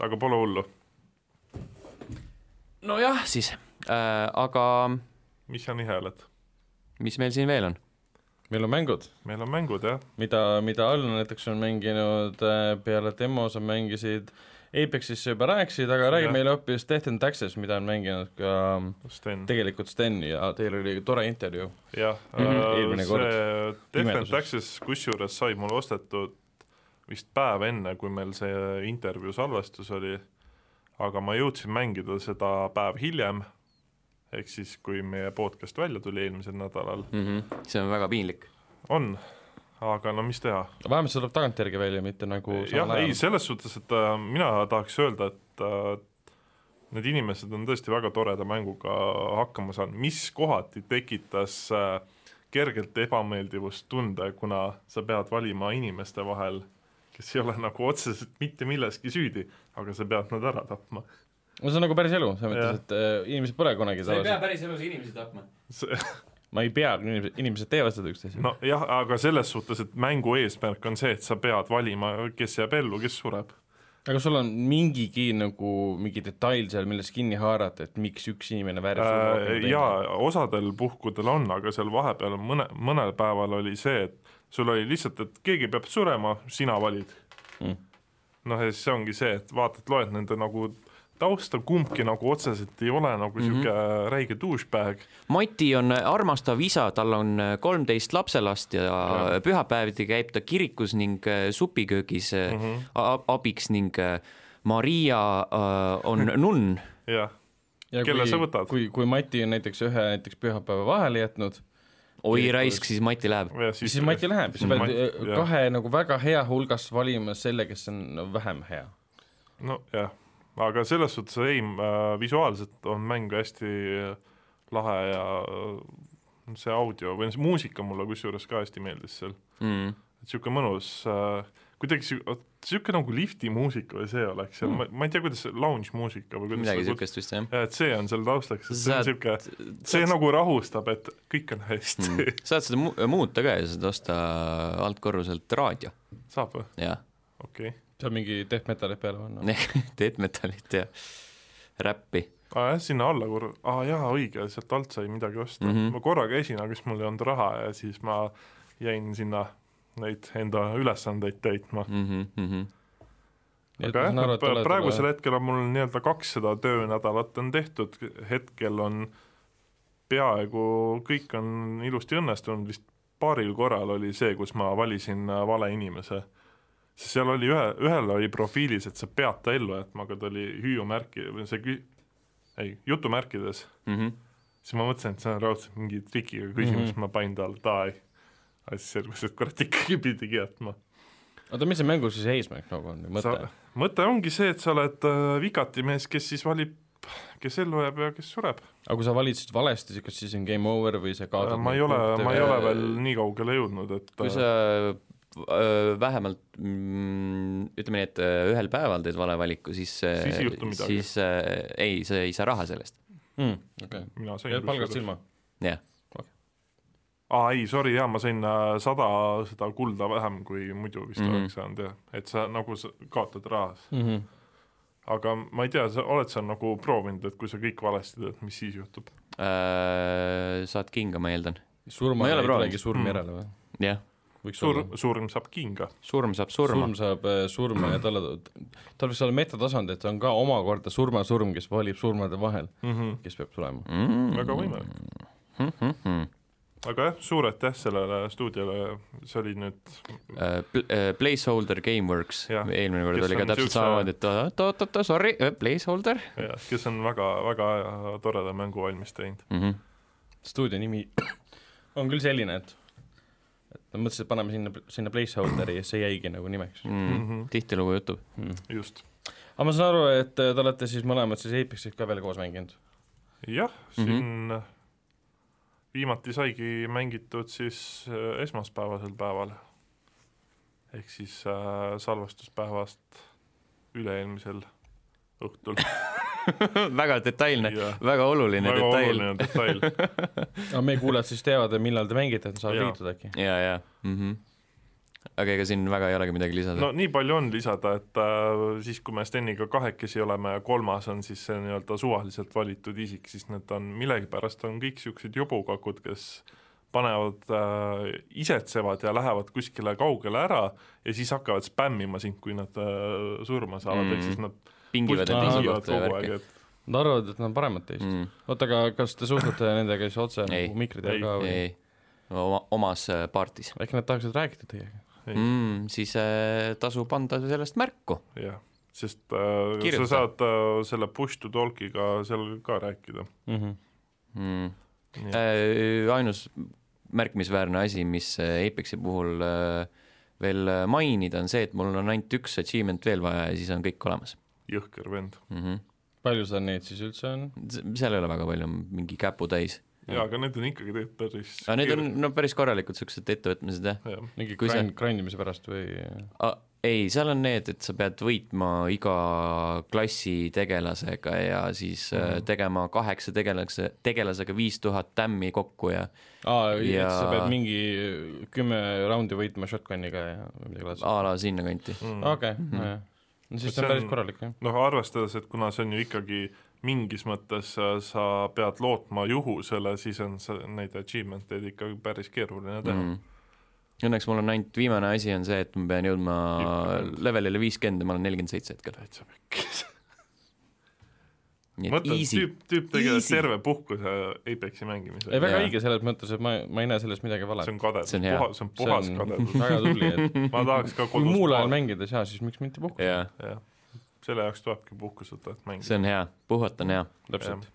aga pole hullu. nojah, siis äh,, aga mis sa niheled? mis meil siin veel on? meil on mängud, meil on mängud jah, mida, mida Allan näiteks on mänginud äh, peale demo, sa mängisid Apexist sa juba rääkisid, aga räägi Jah. meile hoopis Death and Taxes, mida on mänginud ka Sten. tegelikult Sten ja teil oli tore intervjuu. jah Mhm. äh, Eelmine kord. Death and Pimeduses. Taxes kusjuures sai mul ostetud vist päev enne, kui meil see intervjuu salvestus oli, aga ma jõudsin mängida seda päev hiljem, ehk siis kui meie podcast välja tuli eelmisel nädalal, mm. -hmm. see on väga piinlik. on, aga no mis teha, vähemalt see tuleb tagantjärgi välja, mitte nagu jah, ei, selles suhtes, et äh, mina tahaks öelda, et äh, need inimesed on tõesti väga toreda mänguga hakkama saanud, mis kohati tekitas äh, kergelt ebameeldivustunde, kuna sa pead valima inimeste vahel, kes ei ole nagu otseselt mitte milleski süüdi, aga sa pead nad ära tapma. No see on nagu päris elu, selles mõttes, et äh, inimesed pole kunagi tavaliselt, päris elus inimesi tapma. ma ei pea, inimesed, inimesed teevad seda üksteisele no.. nojah, aga selles suhtes, et mängu eesmärk on see, et sa pead valima, kes jääb ellu, kes sureb. aga sul on mingigi nagu mingi detail seal, millest kinni haarata, et miks üks inimene väärib? Äh, jaa, osadel puhkudel on, aga seal vahepeal on mõne, mõnel päeval oli see, et sul oli lihtsalt, et keegi peab surema, sina valid Mm. noh, ja siis see ongi see, et vaatad, loed nende nagu tausta, kumbki nagu otseselt ei ole nagu Mhm. niisugune mm -hmm. räige douchebag, Mati on armastav isa, tal on kolmteist lapselast ja, ja. pühapäeviti käib ta kirikus ning äh, supiköögis mm Mhm. -hmm. abiks ning äh, Maria äh, on nunn. jah, ja Kelle kui, sa võtad? kui, kui Mati on näiteks ühe näiteks pühapäeva vahele jätnud, oi raisk, siis Mati läheb. siis, siis Mati läheb, siis sa pead Mati- Mati, jah. kahe nagu väga hea hulgast valima selle, kes on no, vähem hea. nojah, aga selles suhtes ei visuaalselt on mäng hästi äh, lahe ja äh, see audio või see muusika mulle kusjuures ka hästi meeldis seal, Mm. et niisugune mõnus äh, kuidagi niisugune nagu lifti muusika või see oleks seal mm., ma, ma ei tea, kuidas see lounge muusika või kuidas midagi siukest vist jah. et see on seal taustaks, et see on Saad- niisugune, see nagu rahustab, et kõik on hästi mm., saad seda mu muuta ka ja saad osta altkorruselt raadio, saab või? jah. okei okay.. Seal mingi death metal'id peale panna. Death metalit ja räppi. aa jah, sinna alla korra, aa jaa, õige, sealt alt sai midagi osta mm. -hmm. ma korra käisin, aga siis mul ei olnud raha ja siis ma jäin sinna neid enda ülesandeid täitma. Mm -hmm, mm -hmm. aga jah, praegusel hetkel on mul nii-öelda kakssada töönädalat on tehtud, hetkel on peaaegu kõik on ilusti õnnestunud, vist paaril korral oli see, kus ma valisin vale inimese. Sest seal oli ühe, ühel oli profiilis, et sa pead ta ellu jätma, aga ta oli hüüumärki või see kü-, ei, jutumärkides, Mm -hmm. siis ma mõtlesin, et see on raudselt mingi trikiga küsimus mm. -hmm. ma panin talle die. aga siis selgus, et kurat ikkagi pidigi jätma. oota, mis see mängu siis eesmärk nagu on, mõte mõte ongi see, et sa oled äh, vikati mees, kes siis valib, kes ellu jääb ja kes sureb. aga kui sa valid siis valesti, siis kas siis on game over või sa kaotad ma ei ole, ma ei ole veel nii kaugele jõudnud, et kui äh, sa vähemalt mm, ütleme nii, et öö, ühel päeval teed vale valiku, siis Siis ei juhtu midagi. siis äh, ei, sa ei saa raha sellest, mm,. okei okay., jääd palgast ilma. jah. aa ei, sorry, jaa, ma sain äh, sada seda kulda vähem, kui muidu vist mm. -hmm. oleks saanud jah, et sa nagu sa kaotad rahas. Mm -hmm. aga ma ei tea, sa oled sa nagu proovinud, et kui sa kõik valesti teed, mis siis juhtub? Äh, saad kinga, ma eeldan. surma Ma ei tulegi surm Mm. järele või? jah, olla., surm saab kinga. surm saab surma surm. saab äh, surma ja talle, tal võiks olla metatasand, et on ka omakorda surmasurm, kes valib surmade vahel, Mm -hmm. kes peab tulema. Mm. väga võimalik. aga jah, suur aitäh sellele stuudiole, see oli nüüd Uh, pl- uh, Placeholder Gameworks, eelmine kord Kes oli ka täpselt siukse- samamoodi, et oot-oot-oot, sorry, Placeholder jah, kes on väga, väga toreda mängu valmis teinud. mm. -hmm. stuudio nimi on küll selline, et et ma mõtlesin, et paneme sinna, sinna placeholder'i ja see jäigi nagu nimeks Mm. -hmm. tihtilugu jutub. mm.. just. aga ma saan aru, et äh, te olete siis mõlemad siis Apexit ka veel koos mänginud? jah, Mhm. siin mm -hmm. viimati saigi mängitud siis äh, esmaspäevasel päeval. ehk siis äh, salvestuspäevast üle-eelmisel õhtul. väga detailne, väga oluline väga detail. oluline detail. aga meie kuulajad siis teavad, millal te mängite, et nad saavad liituda äkki? ja, ja mm. -hmm. aga ega siin väga ei olegi midagi lisada no nii palju on lisada, et äh, siis, kui me Steniga kahekesi oleme ja kolmas on siis see nii-öelda suvaliselt valitud isik, siis need on millegipärast on kõik niisugused jobukakud, kes panevad äh,, isetsevad ja lähevad kuskile kaugele ära ja siis hakkavad spämmima sind, kui nad äh, surma saavad mm., ehk siis nad pingivad ja kogu värki aeg, et Nad arvavad, et nad on paremad teist mm.. mm.. oota, aga kas te suhtlete nendega siis otse nagu mikri Ei, ka või? ei, oma, omas äh, partis äkki nad tahaksid rääkida teiega? ei. mm,, siis äh, tasub anda sellest märku. jah, sest äh, Kirjuta. sa saad äh, selle push to talk'iga seal ka rääkida. Mhm. Mm. Nii. Äh, ainus märkimisväärne asi, mis äh, Apexi puhul äh, veel äh, mainida, on see, et mul on ainult üks achievement veel vaja ja siis on kõik olemas jõhker vend. mm. -hmm. palju seal neid siis üldse on? seal ei ole väga palju, mingi käputäis. jaa, aga need on ikkagi tegelikult päris aga need on no päris korralikud siuksed ettevõtmised jah. jah, mingi Kui see- grind, grindimise pärast või? ei, seal on need, et sa pead võitma iga klassi tegelasega ja siis mm. Tegema kaheksa tegelase, tegelasega viis tuhat tämmi kokku ja aa, et Ja- sa pead mingi kümme raundi võitma shotgun'iga ja midagi laadset. a la sinnakanti. mm. okei, nojah. No siis see on päris korralik jah. noh, arvestades, et kuna see on ju ikkagi mingis mõttes sa pead lootma juhusele, siis on see, neid achievement eid ikka päris keeruline teha mm.. Mm. Õnneks mul on ainult viimane asi on see, et ma pean jõudma levelile viiskümmend ja ma olen nelikümmend seitse hetkel. täitsa pekkis. mõtle, tüüp, tüüp tegeleb Easy. terve puhkuse Apexi mängimisega ei, väga Jaa. õige selles mõttes, et ma, ma ei näe selles midagi valet see. on kadedus, See on hea. puhas, see on puhas See on- kadedus. väga tubli, et ma tahaks ka kui kodus muul ajal ei saa, siis miks mitte puhkata. jaa, jah, selle jaoks tulebki puhkust võtta, et mängida. see on hea, puhata on hea täpselt.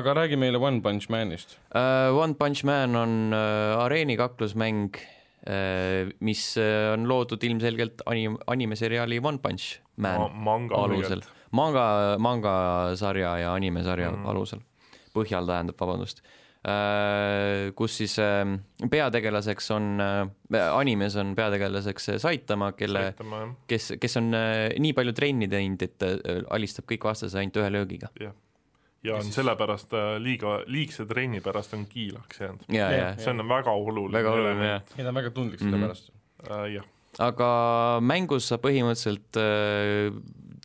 aga räägi meile One Punch Manist. uh,. One Punch Man on uh, areenikaklusmäng uh,, mis uh, on loodud ilmselgelt anim-, animeseriaali One Punch Man manga alusel, manga, mangasarja ja animesarja Mm. mm. alusel, põhjal tähendab, vabandust. kus siis äh, peategelaseks on äh,, animes on peategelaseks äh, Saitama, kelle, jah, kes, kes on äh, nii palju trenni teinud, et äh, alistab kõik vastased ainult ühe löögiga. ja on sellepärast äh, liiga, liigse trenni pärast on kiilaks jäänud. ja, ja Jah. see on väga oluline. väga oluline jah. ja ta on väga tundlik Mhm. selle pärast. äh,. jah, aga mängus sa põhimõtteliselt äh,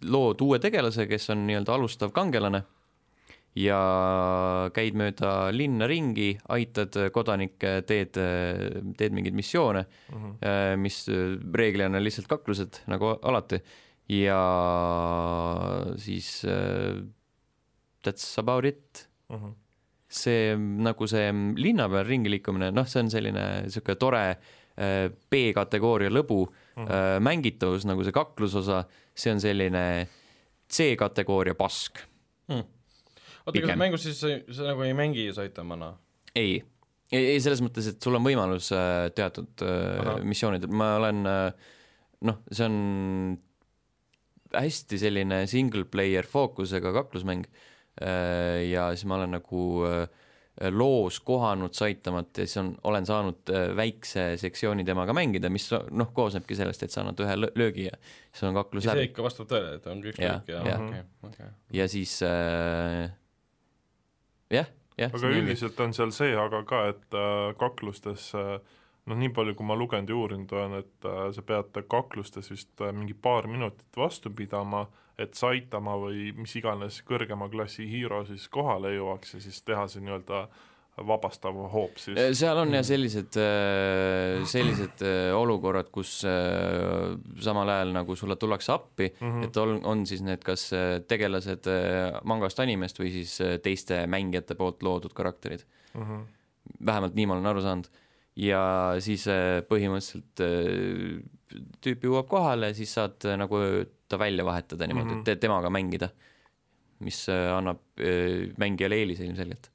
lood uue tegelase, kes on nii-öelda alustav kangelane ja käid mööda linna ringi, aitad kodanikke, teed, teed mingeid missioone, Mhm. mis äh, reeglina on lihtsalt kaklused, nagu alati, ja siis äh, that's about it Mhm. see nagu see linna peal ringi liikumine, noh, see on selline niisugune tore B-kategooria lõbu Mhm. äh, mängitavus, nagu see kaklusosa, see on selline C-kategooria pask. oota, kas mängus siis sa, sa nagu ei mängi Saitamana? ei, ei, ei selles mõttes, et sul on võimalus äh, teatud äh, missioonidel, ma olen äh, noh, see on hästi selline single player fookusega kaklusmäng äh, ja siis ma olen nagu äh, loos kohanud Saitamat ja siis on, olen saanud äh, väikse sektsiooni temaga mängida, mis noh, koosnebki sellest, et sa annad ühe lö- löögi ja siis on kaklus see läbi ikka vastab tõele, et on kõik Jah, kõik ja jah. okei, okei. ja siis äh, jah, jah. aga üldiselt on seal see aga ka, et äh, kaklustes äh, noh, nii palju, kui ma lugenud ja uurinud olen, et äh, sa pead kaklustes vist äh, mingi paar minutit vastu pidama, et Saitama või mis iganes kõrgema klassi hiiro siis kohale jõuaks ja siis teha see nii-öelda vabastav hoop siis. seal on jah sellised, sellised äh, olukorrad, kus äh, samal ajal nagu sulle tullakse appi mm. -hmm. et on, on siis need kas äh, tegelased äh, mangast animest või siis äh, teiste mängijate poolt loodud karakterid. Mhm. vähemalt nii ma olen aru saanud. Ja siis äh, põhimõtteliselt äh, tüüp jõuab kohale, siis saad äh, nagu ta välja vahetada niimoodi mm, Mhm. -hmm. et temaga mängida. mis annab mängijale eelise ilmselgelt.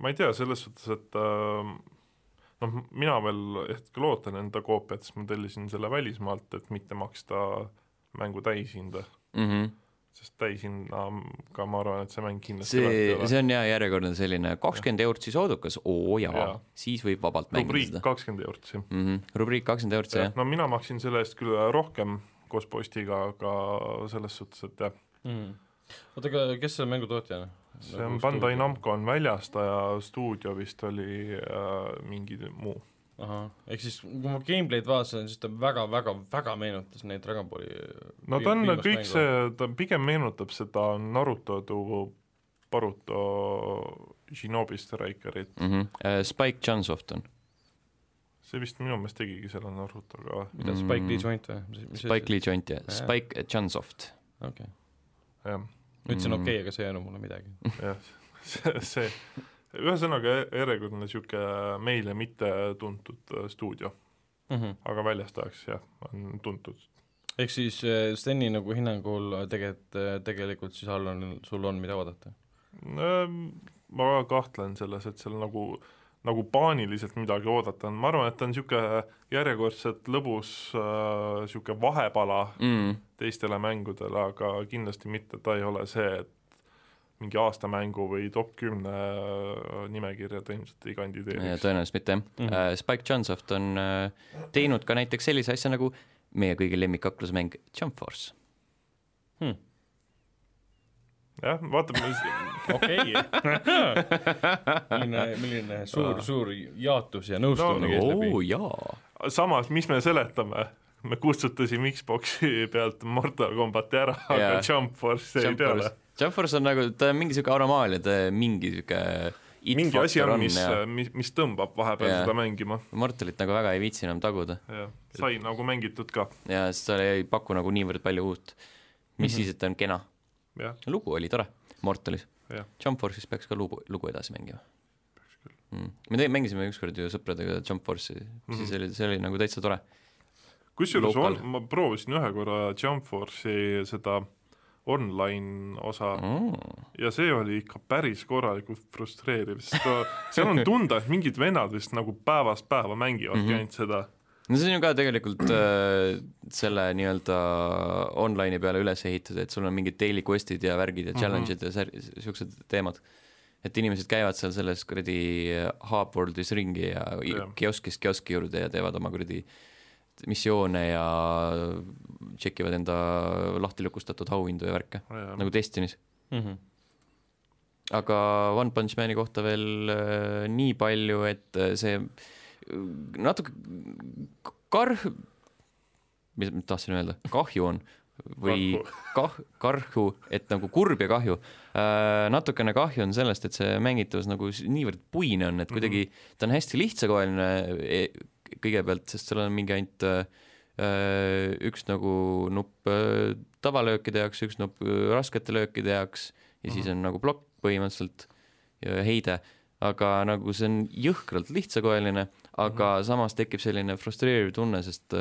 ma ei tea, selles suhtes, et noh, mina veel hetkel ootan enda koopiat, sest ma tellisin selle välismaalt, et mitte maksta mängu täishinda, Mm -hmm. Sest täishinnaga ma arvan, et see mäng kindlasti see, see on jah järjekordne selline kakskümmend eurot siis oodukas, oo jaa ja. Jaa., siis võib vabalt mängida rubriik seda kakskümmend eurot siin. mm. -hmm. rubriik kakskümmend eurot, see jah. no mina maksin selle eest küll rohkem koos postiga, aga selles suhtes, et jah, Mm. oota, aga kes selle mängu tootja on? see on Bandai. Namco on väljastaja, stuudio vist oli äh, mingi muu. ahah, ehk siis kui ma gameplay'd vaatasin, siis ta väga-väga-väga meenutas neid Dragon Balli no ta on kõik. see, ta pigem meenutab seda Naruto tu- Baruto Shinobi Strikerit, mm. -hmm. Spike Chunsoft on, see vist minu meelest tegigi selle Narutoga, mida Spike Lee joint või? Spike Lee joint ja Jaa. Spike Chunsoft. okei, jah, ma ütlesin Mm. okei, aga see ei öelnud mulle midagi. jah, see, see, ühesõnaga järjekordne niisugune meile mitte tuntud äh, stuudio, aga väljast ajaks jah, on tuntud. ehk siis äh, Steni nagu hinnangul tegelikult, tegelikult siis all on, sul on, mida oodata? ma väga kahtlen selles, et seal nagu nagu paaniliselt midagi oodata on, ma arvan, et ta on niisugune järjekordselt lõbus niisugune äh, vahepala mm.. teistele mängudele, aga kindlasti mitte, ta ei ole see, et mingi aastamängu või top kümne äh, nimekirja ta ilmselt ei kandideeriks. tõenäoliselt mitte jah mm. -hmm.. Spike Chunsoft on äh, teinud ka näiteks sellise asja nagu meie kõigi lemmikaklusmäng Jump Force. jah, vaatame, okei. milline, milline suur, suur jaatus ja nõustumine No, käis oo läbi. jaa. samas, mis me seletame, me kustutasime Xbox'i pealt Mortal Combati ära, aga Jaa. Jump Force jäi peale Jump Force on nagu, ta on mingi siuke anomaalia, ta mingi siuke mingi asi on, mis mis, mis tõmbab vahepeal Jaa. seda mängima. Mortalit nagu väga ei viitsi enam taguda sai nagu mängitud ka, ja sest ta ei paku nagu niivõrd palju uut. mis mm -hmm. siis, et ta on kena. jah, lugu oli tore, Mortalis. jah, Jump Force'is peaks ka lugu, lugu edasi mängima. Mm. me te-, mängisime ükskord ju sõpradega Jump Force'i mm, -hmm. siis oli, see oli nagu täitsa tore. Kusjuures on, ma proovisin ühe korra Jump Force'i seda online osa Mm. ja see oli ikka päris korralikult frustreeriv, sest ta, seal on tunda, et mingid vennad vist nagu päevast päeva mängivadki mm. -hmm. ainult seda. no see on ju ka tegelikult äh, selle nii-öelda online'i peale üles ehitatud, et sul on mingid daily quest'id ja värgid ja Mhm. challenge'id ja sär-, siuksed teemad. et inimesed käivad seal selles kuradi hub world'is ringi ja Jah. kioskist kioski juurde ja teevad oma kuradi missioone ja tšekivad enda lahti lukustatud auhindu ja värke, nagu Destiny's. Mhm. aga One Punch Mani kohta veel äh, nii palju, et äh, see äh, natuke karh, mis ma tahtsin öelda, kahju on või kah-, karhu, et nagu kurb ja kahju äh,. natukene kahju on sellest, et see mängitavus nagu niivõrd puine on, et kuidagi ta on hästi lihtsakoeline e, kõigepealt, sest seal on mingi ainult äh, äh, üks nagu nupp äh, tavalöökide jaoks, üks nupp raskete löökide jaoks ja siis on nagu plokk põhimõtteliselt ja heide, aga nagu see on jõhkralt lihtsakoeline, aga samas tekib selline frustreeriv tunne, sest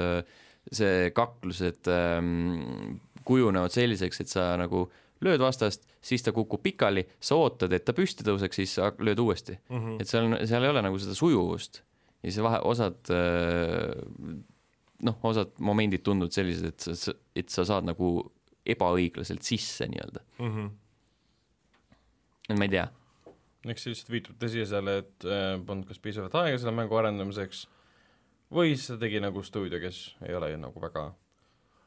see kaklused ähm, kujunevad selliseks, et sa nagu lööd vastast, siis ta kukub pikali, sa ootad, et ta püsti tõuseks, siis sa lööd uuesti. Mhm. et seal, seal ei ole nagu seda sujuvust ja siis vahe, osad äh, noh, osad momendid tunduvad sellised, et sa, et sa saad nagu ebaõiglaselt sisse nii-öelda, Mhm. et ma ei tea. eks see lihtsalt viitab tõsiasjale, et äh, polnud kas piisavalt aega selle mängu arendamiseks või siis seda tegi nagu stuudio, kes ei ole nagu väga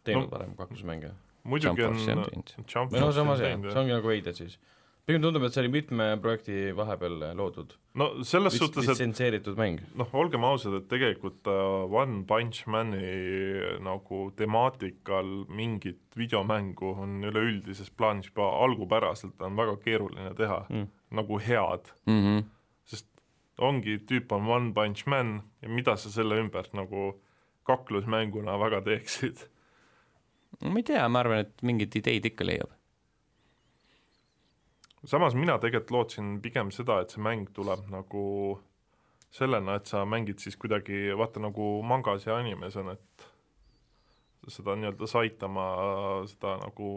teinud No. no. varem kaklusmänge. muidugi on on no samas jah, see ongi nagu veider siis. Pigem tundub, et see oli mitme projekti vahepeal loodud, no selles suhtes, et litsenseeritud mäng. noh, olgem ausad, et tegelikult äh, One Punch Mani nagu temaatikal mingit videomängu on üleüldises plaanis juba algupäraselt on väga keeruline teha Mm. nagu head, Mm -hmm. sest ongi, tüüp on One Punch Man ja mida sa selle ümber nagu kaklusmänguna väga teeksid. ma ei tea, ma arvan, et mingeid ideid ikka leiab. Samas mina tegelikult lootsin pigem seda, et see mäng tuleb nagu sellena, et sa mängid siis kuidagi vaata nagu mangas ja animes on, et seda nii-öelda Saitama seda nagu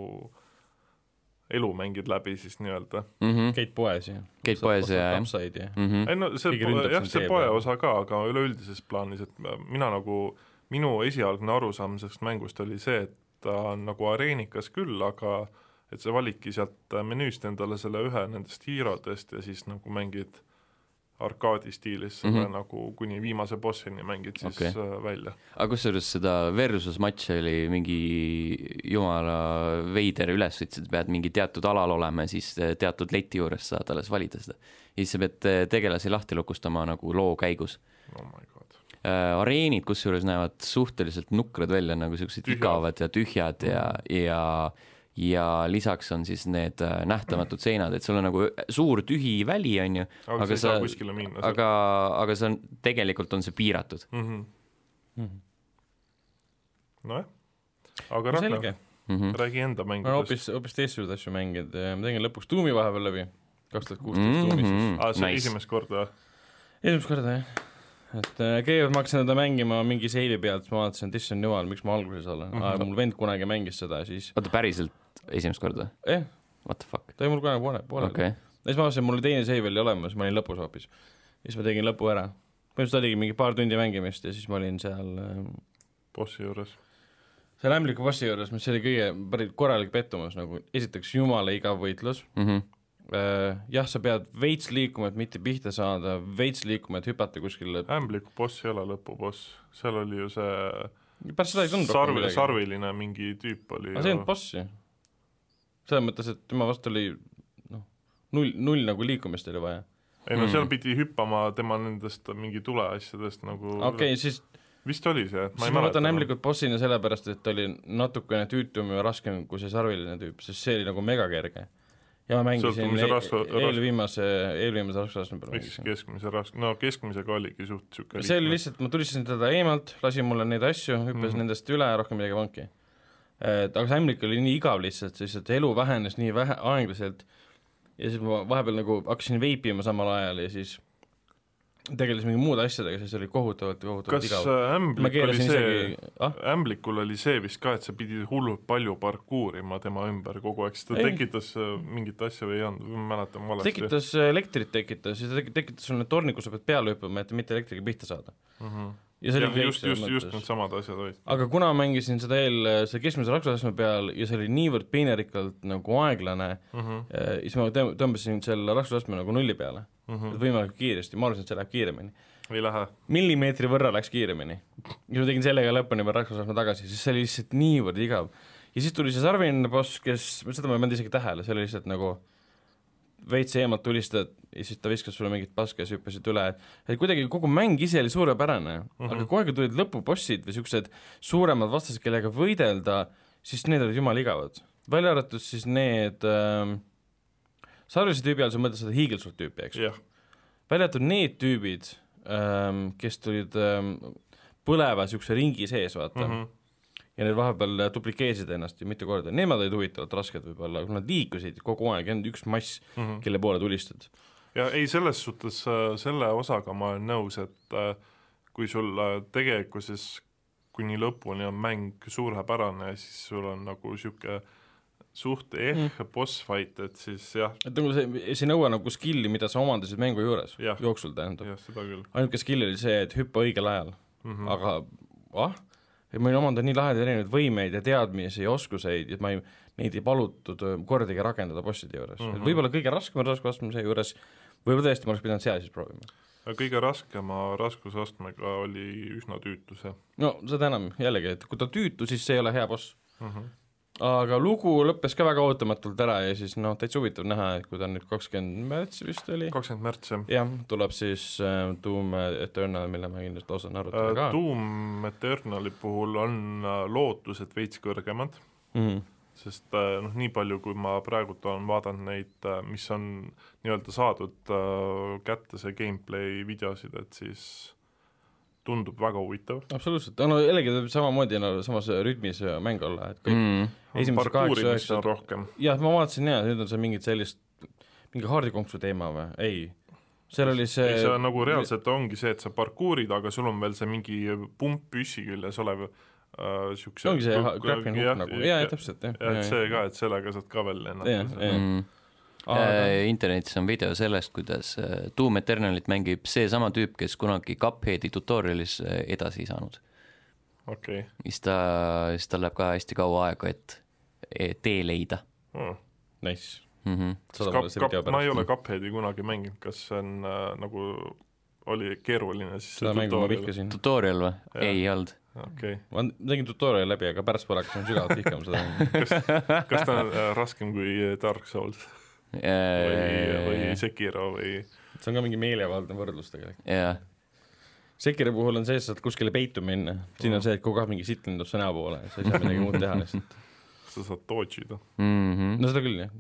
elu mängid läbi siis nii-öelda. mm. -hmm. käid poes ja Käid poes ja- jah. -hmm. ei no see jah, see poe osa ka, aga üleüldises plaanis, et mina nagu, minu esialgne arusaam sellest mängust oli see, et ta on nagu areenikas küll, aga et sa validki sealt menüüst endale selle ühe nendest hiirodest ja siis nagu mängid arkaadi stiilis mm. -hmm. nagu kuni viimase bossini mängid siis okay. välja. aga kusjuures seda versus matši oli mingi jumala veider ülesõit, sa pead mingi teatud alal olema ja siis teatud leti juures saad alles valida seda. ja siis sa pead tegelasi lahti lukustama nagu loo käigus oh my god. äh,. areenid kusjuures näevad suhteliselt nukrad välja, nagu Tühjad. igavad ja tühjad ja, ja, ja lisaks on siis need äh, nähtamatud seinad, et sul on nagu suur tühi väli, on ju, aga, Aga aga sa aga, aga see on, tegelikult on see piiratud. mm. -hmm. Mhm. nojah, aga Ragnar selge, Mm -hmm. räägi enda ma mängudest. hoopis, hoopis teistsuguseid asju mänginud, ma tegin lõpuks Doom'i vahepeal läbi, kaks tuhat kuusteist Doom'i siis. aa, see oli nice. esimest korda esimest korda jah, et äh, kõigepealt ma hakkasin seda mängima mingi seivi pealt, siis ma vaatasin, et issand jumal, miks ma alguses olen mm, Mhm. -hmm. mul vend kunagi mängis seda, siis oota, päriselt esimest korda? eh, What the fuck? ta oli mul kunagi poole, pooleli okei okay.. ja siis ma vaatasin, mul oli teine seiv oli olemas, ma olin lõpus hoopis. ja siis ma tegin lõpu ära. põhimõtteliselt oligi mingi paar tundi mängimist ja siis ma olin seal äh, bossi juures. seal ämbliku bossi juures, mis oli kõige päris korralik pettumus nagu, esiteks jumala igav võitlus mm. -hmm. jah, sa pead veits liikuma, et mitte pihta saada, veits liikuma, et hüpata kuskile, ämbliku boss ei ole lõpuboss, seal oli ju see pärast seda ei tulnud sarvi, sarviline mingi tüüp oli aga see ei olnud boss ju. Selles mõttes, et tema vastu oli noh, null, null nagu liikumist oli vaja. ei no Mm. seal pidi hüppama tema nendest mingi tuleasjadest nagu okei okay,, siis, vist oli see, siis ma võtan ämblikult bossina sellepärast, et ta oli natukene tüütum ja raskem kui see sarviline tüüp, sest see oli nagu megakerge. ja ma mängisin rasva- e- eelviimase, eelviimase raskusastme peal miks keskmise rask-, no keskmisega oligi suht siuke see oli lihtsalt, ma tulistasin teda eemalt, lasin mulle neid asju, hüppasin mm. -hmm. nendest üle, rohkem midagi ei pannudki. Et aga see ämblik oli nii igav lihtsalt, sest et elu vähenes nii vähe, aeglaselt ja siis ma vahepeal nagu hakkasin veipima samal ajal ja siis tegelesin mingi muude asjadega, siis oli kohutavalt, kohutavalt kas igav. äh, ma ämblik oli see isegi, ah, ämblikul oli see vist ka, et sa pidid hullult palju parkuurima tema ümber kogu aeg, siis ta Ei. tekitas äh, mingit asja või ei olnud, ma mäletan valesti. tekitas, elektrit tekitas ja ta tek- tekitas sul need tornid, kus sa pead peale hüppama, et mitte elektriga pihta saada. mm. -hmm. Ja see Ja, oli just, just, just needsamad asjad olid. aga kuna mängisin seda eel, selle keskmise raksutaseme peal ja see oli niivõrd peenerikkalt nagu aeglane, mm. -hmm. siis ma tõm- tõmbasin selle raskusastme nagu nulli peale Mm et -hmm. võimalikult kiiresti, ma arvasin, et see läheb kiiremini. ei lähe. millimeetri võrra läks kiiremini. ja ma tegin sellega lõpuni veel raksusastme tagasi, sest see oli lihtsalt niivõrd igav. ja siis tuli see sarviline boss, kes, seda ma ei pannud isegi tähele, see oli lihtsalt nagu veits eemalt tulistad ja siis ta viskas sulle mingit paska ja sa hüppasid üle, et kuidagi kogu mäng ise oli suurepärane mm, -hmm. Mhm. aga kogu aeg tulid lõpubossid või niisugused suuremad vastased, kellega võidelda, siis need olid jumala igavad. välja arvatud siis need ähm, sarvise tüübi all sa mõtled seda hiigelsuurt tüüpi, eks jah, välja arvatud need tüübid ähm,, kes tulid ähm, põleva niisuguse ringi sees, vaata mm, mm -hmm. ja need vahepeal äh, duplikeerisid ennast ju mitu korda, nemad olid huvitavalt rasked võib-olla, aga nad liikusid kogu aeg, olnud üks mass, Mm -hmm. kelle poole tulistad. Ja ei, selles suhtes äh, selle osaga ma olen nõus, et äh, kui sul äh, tegelikkuses kuni lõpuni on mäng suurepärane, siis sul on nagu niisugune suht ehk mm. boss fight, et siis jah, et nagu see, see ei nõua nagu skill'i, mida sa omandasid mängu juures, jooksul tähendab. jah, seda küll ainuke skill oli see, et hüppa õigel ajal mm. mm., -hmm. aga ah, ma olin omandanud nii lahedaid erinevaid võimeid ja teadmisi ja oskuseid, et ma ei, neid ei palutud kordagi rakendada bosside juures mm. Mhm. -hmm. võib-olla kõige raskem raskusastme juures, võib-olla tõesti ma oleks pidanud seal siis proovima. kõige raskema raskusastmega oli üsna tüütu see no seda enam jällegi, et kui ta tüütu, siis see ei ole hea boss. mm. -hmm. aga lugu lõppes ka väga ootamatult ära ja siis noh, täitsa huvitav näha, et kui ta nüüd kakskümmend märts vist oli, kakskümmend märts jah jah, tuleb siis äh, Doom Eternal, mille ma kindlasti lausan arutada uh,. ka. Doom Eternali puhul on uh, lootused veits kõrgemad, Mm -hmm. Sest uh, noh, nii palju, kui ma praegult olen vaadanud neid uh,, mis on nii-öelda saadud uh, kätte see gameplay videosid, et siis tundub väga huvitav. absoluutselt, no jällegi ta võib samamoodi no samas rütmis mäng olla, et kõik mm. esimesed kaheksa, üheksa on, rohkem. jah, ma vaatasin jaa, nüüd on see mingit sellist, mingi haardikonksu teema või, ei. seal oli see ei, see on nagu reaalselt ongi see, et sa parkuurid, aga sul on veel see mingi pump püssi küljes olev niisuguse see ongi see ha- grappling hook nagu, jaa, täpselt, jah. et see ka, et sellega saad ka veel Jah, lennata. Mm. Äh, internetis on video sellest, kuidas äh, Doom Eternalit mängib seesama tüüp, kes kunagi Cupheadi tutorial'is äh, edasi ei saanud. okei siis ta, siis tal läheb ka hästi kaua aega, et e- tee leida okay.. Nice. mm. -hmm. Kap, kap, ma ei ole Cupheadi kunagi mänginud, kas see on äh, nagu, oli keeruline siis seda mängu ma vihkasin. tutorial või? Ei olnud. Okei okay., ma tegin tutorial'i läbi, aga pärastpoole hakkasin sügavalt vihkama seda. kas ta on äh, raskem kui Dark Souls või, või Sekiro või see on ka mingi meelevaldne võrdlus tegelikult. jah, Sekiri puhul on see, sa saad kuskile peitu minna, siin on see, et kogu aeg mingi sitt lendab su näo poole, sa ei saa midagi muud teha lihtsalt. sa saad dodge ida. mm. -hmm. no seda küll jah.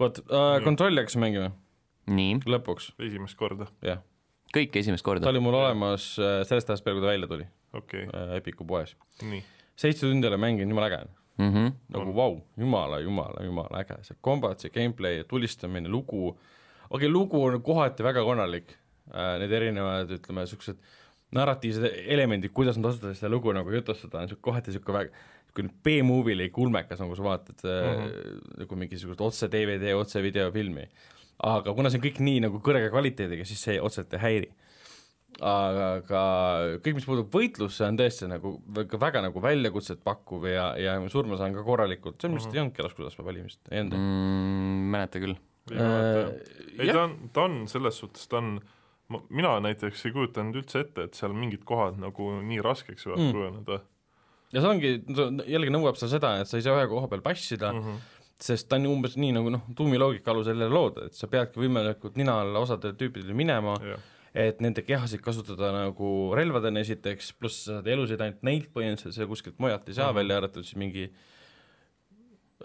vot äh,, kontrolli hakkasin mängima nii, lõpuks, esimest korda, jah. kõik esimest ta korda. oli mul olemas äh, sellest ajast peale, kui ta välja tuli okei äh, Epiku poes. okay., nii. seitse tundi olen mänginud, jumala äge. Mm -hmm. nagu vau wow,, jumala, jumala, jumala äge, see kombat, see gameplay, tulistamine, lugu, okei okay,, lugu on kohati väga konarlik äh,, need erinevad, ütleme, niisugused narratiivsed elemendid, kuidas nad osavad seda lugu nagu jutustada, on siuke kohati niisugune väga niisugune B-movie'lik ulmekas, nagu sa vaatad mm. -hmm. nagu mingisugust otse DVD, otse videofilmi. aga kuna see on kõik nii nagu kõrge kvaliteediga, siis see otseselt ei häiri. aga, aga kõik, mis puudutab võitlusse, on tõesti nagu väga, väga nagu väljakutset pakkuv ja, ja surma saan ka korralikult, see on vist ei olnudki raskusastme valimist, ei olnud mm,. mäleta küll. ei, jah. ta on, ta on selles suhtes, ta on, mina näiteks ei kujutanud üldse ette, et seal mingid kohad nagu nii raskeks võivad Mm. kujuneda ja see ongi, jällegi nõuab seal seda, et sa ei saa ühe koha peal passida mm. mm. -hmm. sest ta on umbes nii nagu noh, tuumi loogika alusel jälle loodud, et sa peadki võimalikult nina alla osadele tüüpidele minema, jah, et nende kehasid kasutada nagu relvadena esiteks, pluss sa saad elusid ainult neilt põhimõtteliselt, sa kuskilt mujalt ei saa mm. -hmm. välja arvatud siis mingi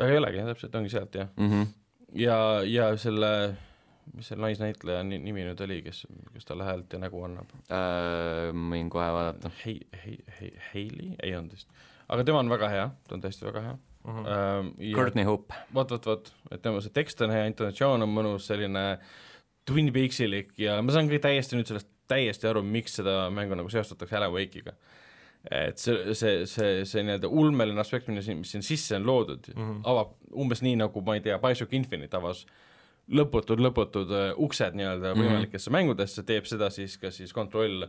ei olegi, täpselt, ongi sealt jah. Mm -hmm. ja, ja selle, mis selle naisnäitleja ni- nimi nüüd oli, kes, kes talle häält ja nägu annab? Äh, võin kohe vaadata. Hei-, Hei-, Hei-, Hailey, ei olnud vist. aga tema on väga hea, ta on tõesti väga hea mm. -hmm. ähm,. Courtney Hope. vot, vot, vot, et tema see tekst on hea, intonatsioon on mõnus, selline Twin Peaksilik ja ma saan kõik täiesti nüüd sellest täiesti aru, miks seda mängu nagu seostatakse Alan Wake'iga. et see, see, see, see nii-öelda ulmeline aspekt, mis siin, mis siin sisse on loodud mm. -hmm. avab umbes nii, nagu ma ei tea, BioShock Infinite avas lõputud, lõputud äh, uksed nii-öelda Mhm. võimalikesse mängudesse, teeb seda siis ka siis kontroll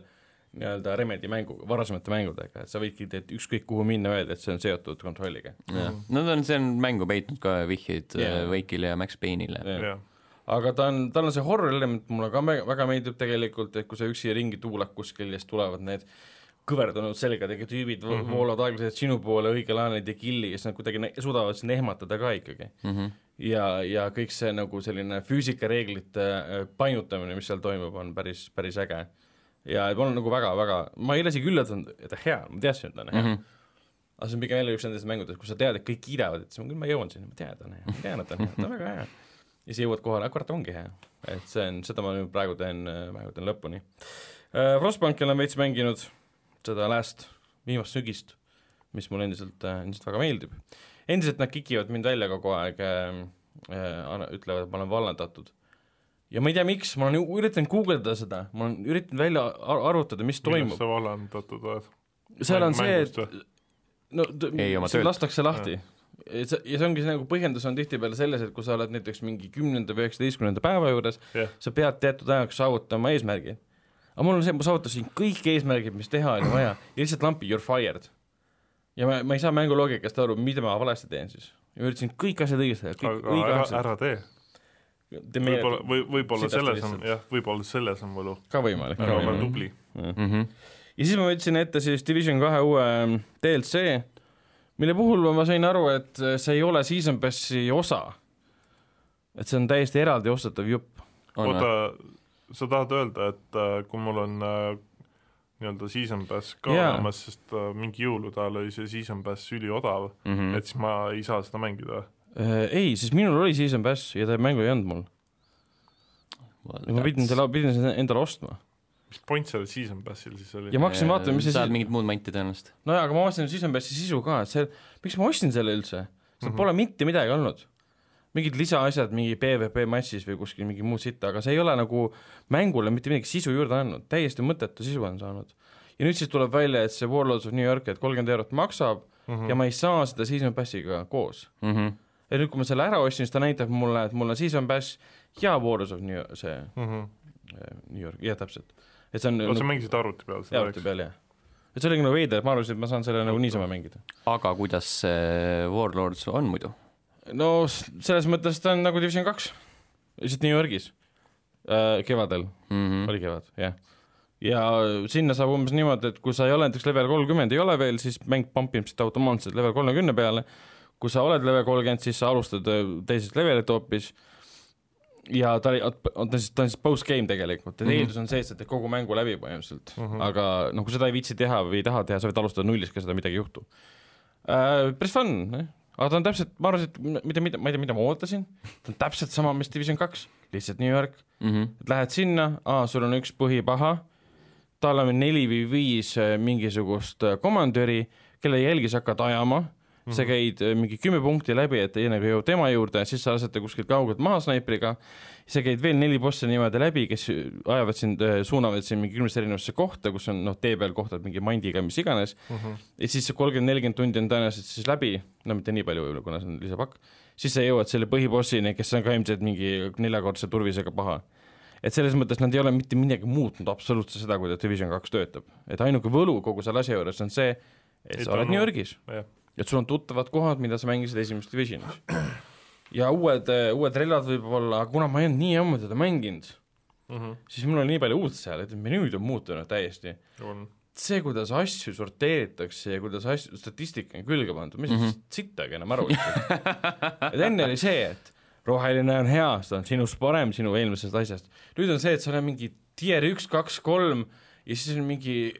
nii-öelda Remedi mänguga, varasemate mängudega, et sa võidki teed ükskõik kuhu minna, öelda, et see on seotud kontrolliga. jah, nad on, see on mängu peitnud ka vihjeid yeah. Wake'ile ja Max Payne'ile. jah, aga ta on, tal on see horror element mulle ka väga meeldib tegelikult, et kui sa üksi ringi tuulad kuskil ja siis tulevad need kõverdunud selgadega tüübid mm -hmm. voolavad aeglaselt sinu poole õigel ajal neid ei killi ja siis nad kuidagi suudavad sind ehmatada ka ikkagi. Mm -hmm. ja, ja kõik see nagu selline füüsikareeglite äh, painutamine, mis seal toimub, on päris, päris äge. ja mul on nagu väga-väga, ma ei ole isegi üllatunud, et ta hea, ma teadsin, et ta on hea mm. -hmm. aga see on pigem jälle üks nendest mängudest, kus sa tead, et kõik kiidavad, et siis ma küll ma jõuan sinna, ma tean, ta on hea, ma tean, et ta on hea, ta on väga hea. Ja siis jõuad kohale, kurat, ongi hea. et see on, seda ma nüüd praegu teen, praegu teen lõpuni. Frostbanki olen veits mänginud, seda last, viimast sügist, mis mulle endiselt, endiselt väga meeldib. endiselt nad kikivad mind välja kogu aeg äh,, äh, ütlevad, et ma olen vallandatud. ja ma ei tea, miks, ma olen üritanud guugeldada seda, ma olen üritanud välja ar arvutada, mis millest toimub. sa vallandatud oled? seal on see, et no Ei, oma töölt. lastakse lahti. see ja see ongi see nagu põhjendus on tihtipeale selles, et kui sa oled näiteks mingi kümnenda või üheksateistkümnenda päeva juures Jah. sa pead teatud ajaks saavutama eesmärgi. aga mul on see, ma saavutasin kõik eesmärgid, mis teha oli vaja ja lihtsalt lampi you are fired. ja ma, ma ei saa mängu loogikast aru, mida ma valesti teen siis. ja ma üritasin kõik asjad õigesti teha, kõik aga ära, ära tee. võib-olla, või võib-olla selles on jah, võib-olla selles on võlu. ka võimalik, ka ära ole võimalik. tubli. Mm ja siis ma võtsin ette siis Division kahe uue ähm, DLC, mille puhul ma sain aru, et see ei ole Season Passi osa. et see on täiesti eraldi ostetav jupp. oota, sa tahad öelda, et äh, kui mul on äh, nii-öelda season pass ka Jaa. olemas, sest äh, mingi jõulude ajal oli see season pass üliodav mm. -hmm. et siis ma ei saa seda mängida. Äh, ei, siis minul oli Season Pass ja ta mängu ei olnud mul. ma pidin selle, pidin selle endale ostma. Mis point sellel season passil siis oli ja? ma hakkasin vaatama, mis see saad mingit muud manti tõenäoliselt. nojaa, aga ma vaatasin Season Passi sisu ka, et see, miks ma ostsin selle üldse? seal mm. -hmm. pole mitte midagi olnud. mingid lisaasjad mingi PVP matšis või kuskil mingi muud sitta, aga see ei ole nagu mängule mitte midagi sisu juurde andnud, täiesti mõttetu sisu on saanud. ja nüüd siis tuleb välja, et see Warlords of New York, et kolmkümmend eurot maksab mm. -hmm. ja ma ei saa seda Season Passiga koos. Mhm. ja nüüd, kui ma selle ära ostsin, siis ta näitab mulle, et mul on Season Pass ja Warlords of New, see Mhm. äh, New York, jah, täpselt. Et see on oota, sa nagu mängisid arvuti peal seda, arvuti eks? peal, jah. et see oli nagu veider, et ma arvasin, et ma saan selle nagu niisama mängida. aga kuidas see Warlords on muidu? no selles mõttes ta on nagu Division kaks, lihtsalt New Yorgis äh, kevadel Mm -hmm. oli kevad, jah. ja sinna saab umbes niimoodi, et kui sa ei ole näiteks level kolmkümmend ei ole veel, siis mäng pumpib sind automaatselt level kolmekümne peale. kui sa oled level kolmkümmend, siis sa alustad öö, teisest levelilt hoopis. Ja ta oli, on ta siis, ta on siis post-game tegelikult, et mm. -hmm. eeldus on see, et sa teed kogu mängu läbi põhimõtteliselt mm. -hmm. aga noh, kui seda ei viitsi teha või ei taha teha, sa võid alustada nullist, ka seda midagi ei juhtu äh,. päris fun, aga ta on täpselt, ma arvasin, et mida, mida, ma ei tea, mida ma ootasin, ta on täpselt sama, mis Division kaks, lihtsalt New York, mm. -hmm. et lähed sinna, aa, sul on üks põhipaha, tal on neli või viis äh, mingisugust äh, komandöri, kelle jälgi sa hakkad ajama. Sa käid äh, mingi kümme punkti läbi, et enne kui jõuad tema juurde, siis sa lased ta kuskilt kaugelt maha snaipriga, sa käid veel neli bossi niimoodi läbi, kes ajavad sind, suunavad sind mingi kümnesse erinevasse kohta, kus on noh, tee peal kohtad mingi mandiga, mis iganes, ja siis see kolmkümmend, nelikümmend tundi on tõenäoliselt siis läbi, no mitte nii palju võib-olla, kuna see on lisapakk, siis sa jõuad selle põhibossini, kes on ka ilmselt mingi neljakordse turvisega paha. Et selles mõttes nad ei ole mitte midagi muutnud absoluutselt seda, kuidas Division kaks töötab, et ainuke võlu kogu selle asja juures on see, et sa oled New Yorgis, et sul on tuttavad kohad, mida sa mängisid esimeses Divisionis. ja uued, uued relvad võib-olla, aga kuna ma ei olnud nii ammu teda mänginud, siis mul on nii palju uut seal, et menüüd on muutunud täiesti. on, see, kuidas asju sorteeritakse ja kuidas asju, statistika on külge pandud, ma ei saa sittagi enam aru. et enne oli see, et roheline on hea, see on sinust parem sinu eelmisest asjast. nüüd on see, et seal on mingi tier üks, kaks, kolm ja siis on mingi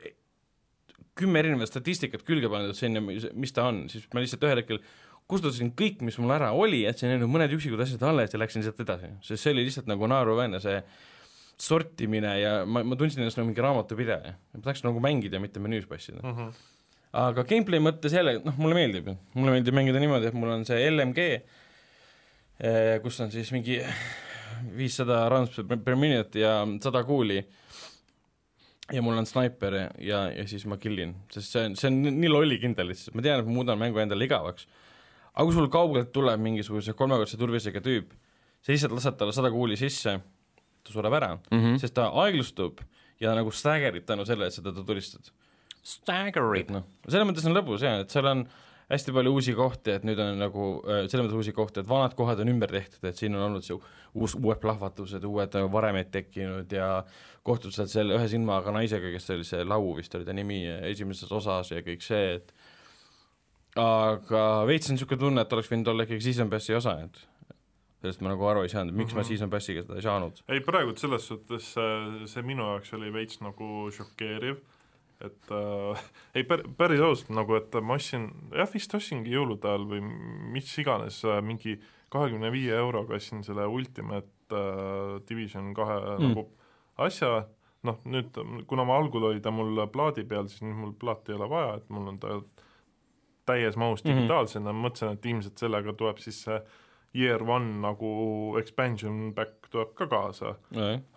kümme erinevat statistikat külge pandud sinna, mis ta on, siis ma lihtsalt ühel hetkel kustutasin kõik, mis mul ära oli, jätsin ainult mõned üksikud asjad alles ja läksin sealt edasi, sest see oli lihtsalt nagu naeruväärne see sortimine ja ma, ma tundsin ennast nagu mingi raamatupidaja, ma tahaks nagu mängida, mitte menüüs passida. aga gameplay mõttes jälle, noh, mulle meeldib, mulle meeldib mängida niimoodi, et mul on see LMG, kus on siis mingi viissada rounds per, minute ja sada kuuli ja mul on snaiper ja, ja, ja siis ma killin, sest see on, see on nii- lollikindel lihtsalt, ma tean, et ma muudan mängu endale igavaks. aga kui sul kaugelt tuleb mingisuguse kolmekordse turvisega tüüp, sa lihtsalt lased talle sada kuuli sisse, ta sureb ära mm. -hmm. sest ta aeglustub ja nagu staggerib tänu sellele, et sa teda tulistad. Staggerib. noh, selles mõttes on lõbus jah, et seal on hästi palju uusi kohti, et nüüd on nagu äh, selles mõttes uusi kohti, et vanad kohad on ümber tehtud, et siin on olnud see uus, uued plahvatused, uued nagu varemed tekkinud ja kohtud sealt selle ühe silmaga naisega, kes oli see Lau vist oli ta nimi esimeses osas ja kõik see, et aga veits on niisugune tunne, et oleks võinud olla ikkagi Season Passi osa, et sellest ma nagu aru ei saanud, miks mm -hmm. ma Season Passiga seda ei saanud. ei praegu selles suhtes see, see minu jaoks oli veits nagu šokeeriv, et äh, ei pär-, päris ausalt nagu, et ma ostsin, jah vist ostsingi jõulude ajal või mis iganes äh, mingi kahekümne viie euroga ostsin selle Ultimate äh, Division kahe Mm. nagu asja, noh nüüd kuna ma algul oli ta mul plaadi peal, siis nüüd mul plaati ei ole vaja, et mul on ta täies mahus Mhm. digitaalsena mm, -hmm. mõtlesin, et ilmselt sellega tuleb siis see year one nagu expansion back tuleb ka kaasa,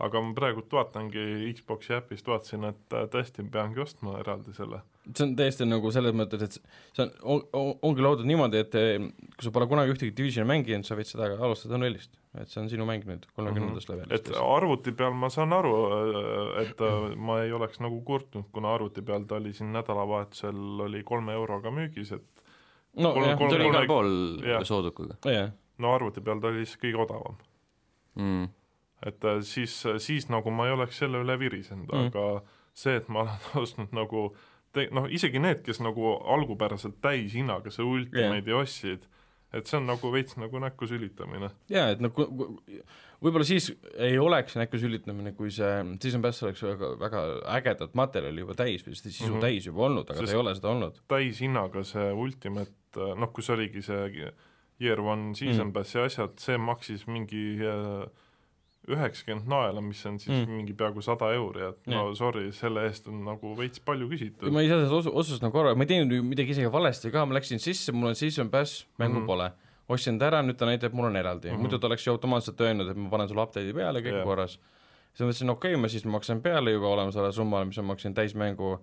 aga ma praegult vaatangi Xbox'i äpist, vaatasin, et äh, tõesti peangi ostma eraldi selle. see on täiesti nagu selles mõttes, et see on, on, ongi loodud niimoodi, et eh, kui sa pole kunagi ühtegi Divisioni mänginud, sa võid seda alustada nullist. et see on sinu mäng nüüd kolmekümnendast et levelist. arvuti peal ma saan aru, et äh, ma ei oleks nagu kurtnud, kuna arvuti peal ta oli siin nädalavahetusel oli kolme euroga müügis, et no kolm- jah, ta oli igal kolme- pool jah. soodukaga jah, no arvuti peal ta oli lihtsalt kõige odavam. mm.. et äh, siis, siis nagu ma ei oleks selle üle virisenud Mm. aga see, et ma olen ostnud nagu te-, noh isegi need, kes nagu algupäraselt täishinnaga see Ultimate'i yeah. ostsid, et see on nagu veits nagu näkku sülitamine. jaa, et noh, võib-olla siis ei oleks näkku sülitamine, kui see Season Pass oleks väga, väga ägedat materjali juba täis või sisu mm. -hmm. täis juba olnud, aga. Sest- ta ei ole seda olnud. täishinnaga see Ultimate, noh kus oligi see Year One Season Mm. Passi asjad, see maksis mingi äh, üheksakümmend naela, mis on siis Mm. mingi peaaegu sada euri, et no Jah. sorry, selle eest on nagu veits palju küsitud. ma ei saa osu-, otsust nagu aru, ma ei teinud ju midagi isegi valesti ka, ma läksin sisse, mul on Season Pass, mängu mm. -hmm. pole. ostsin ta ära, nüüd ta näitab, mul on eraldi mm. -hmm. muidu ta oleks ju automaatselt öelnud, et ma panen sulle update'i peale, kõik Jah. korras. siis ma mõtlesin, okei okay,, ma siis maksan peale juba olemasoleva summale, mis ma maksin täismängu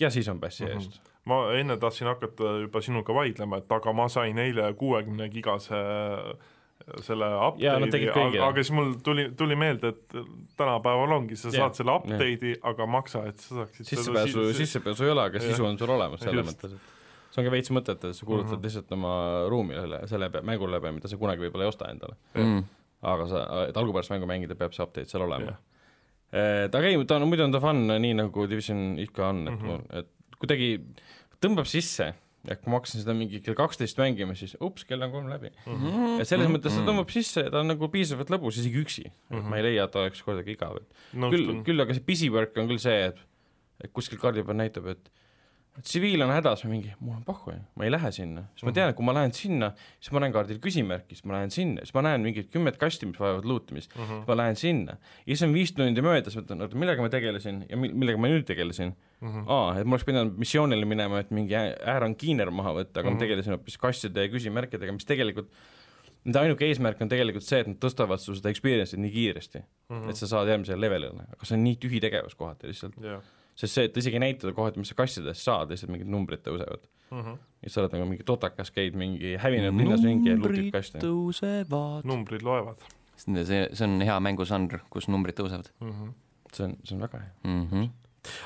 ja Season Passi mm Mhm. -hmm. eest. ma enne tahtsin hakata juba sinuga vaidlema, et aga ma sain eile kuuekümne gigase selle Jaa, nad update'i kõigile. aga siis mul tuli, tuli meelde, et tänapäeval ongi, sa saad selle update'i, aga maksa, et sa saaksid sissepääsu, sissepääsu ei ole, aga Jah. sisu on sul olemas selles mõttes, et see on ka veits mõttetu, et sa kulutad mm. -hmm. lihtsalt oma ruumi selle, selle pe- mängu läbi, mida sa kunagi võib-olla ei osta endale. Mm. aga sa, et algupärast mängu mängida, peab see update seal olema Jah.. Et aga ei, ta on, muidu on ta fun, nii nagu Division ikka on, et mm, Mhm. -hmm. et kuidagi tõmbab sisse, et kui ma hakkasin seda mingi kell kaksteist mängima, siis ups, kell on kolm läbi. Mm. et selles mõttes ta tõmbab sisse ja ta on nagu piisavalt lõbus, isegi üksi mm. Mhm. -hmm. ma ei leia, et ta oleks kordagi igav, et küll, nõustun, küll aga see busy work on küll see, et et kuskil kaardi peal näitab, et tsiviil on hädas või mingi, mul on pohhu, ma ei lähe sinna, siis ma Mhm. tean, et kui ma lähen sinna, siis ma näen kaardil küsimärki, siis ma lähen sinna, siis ma näen mingit kümmet kasti, mis vajavad luutimist mm, Mhm. -hmm. ma lähen sinna. ja siis on viis tundi möödas, mõtlen, oota, millega ma tegelesin ja mi-, millega ma nüüd tegelesin Mhm. aa, et ma oleks pidanud missioonile minema, et mingi äärankiiner maha võtta, aga mm -hmm. ma tegelesin hoopis kastide ja küsimärkidega, mis tegelikult nende ainuke eesmärk on tegelikult see, et nad tõstavad su seda experience'it nii kiiresti mm, Mhm. -hmm. et sa saad järgmisele levelile, aga see on nii tühi tegevus kohati lihtsalt, jah. Sest see, et isegi ei näita kohati, mis sa kastidest saad, lihtsalt mingid numbrid tõusevad. ja sa oled nagu mingi totakas, käid mingi hävinenud linnas ringi ja luutid kaste. tõusevad. numbrid loevad see, see on hea mängužanr, kus numbrid tõusevad mm. -hmm. see on, see on väga hea. mm. -hmm.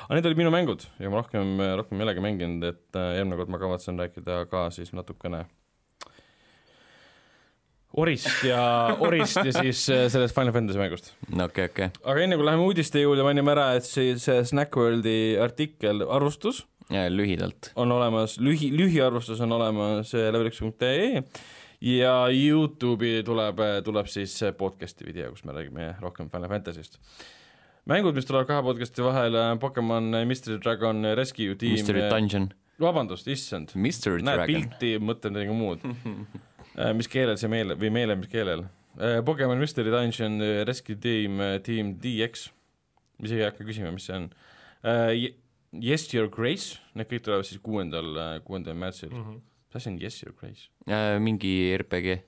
aga need olid minu mängud ja ma rohkem, rohkem ei olegi mänginud, et äh, järgmine kord ma kavatsen rääkida ka siis natukene Orist ja, Orist ja siis äh, sellest Final Fantasy mängust. okei, okei. aga enne kui läheme uudiste juurde, mainime ära, et siis see Snackworldi artikkel, arvustus lühidalt. on olemas, lühi, lühiarvustus on olemas äh, level1.ee ja Youtube'i tuleb, tuleb siis äh, podcast'i video, kus me räägime rohkem Final Fantasy'st. mängud, mis tulevad kahe podcast'i vahele, Pokemon Mystery Dragon Rescue Team, Mystery Dungeon. vabandust, issand, Mystery näed Dragon. pilti, mõtlen midagi muud. mis keelel see meele või meele, mis keelel? Pokemon Mystery Dungeon Rescue Team, Team DX, isegi ei hakka küsima, mis see on. Yes Your Grace, need kõik tulevad siis kuuendal, kuuendal märtsil. Mhm. mis asi on Yes Your Grace? Äh, mingi RPG.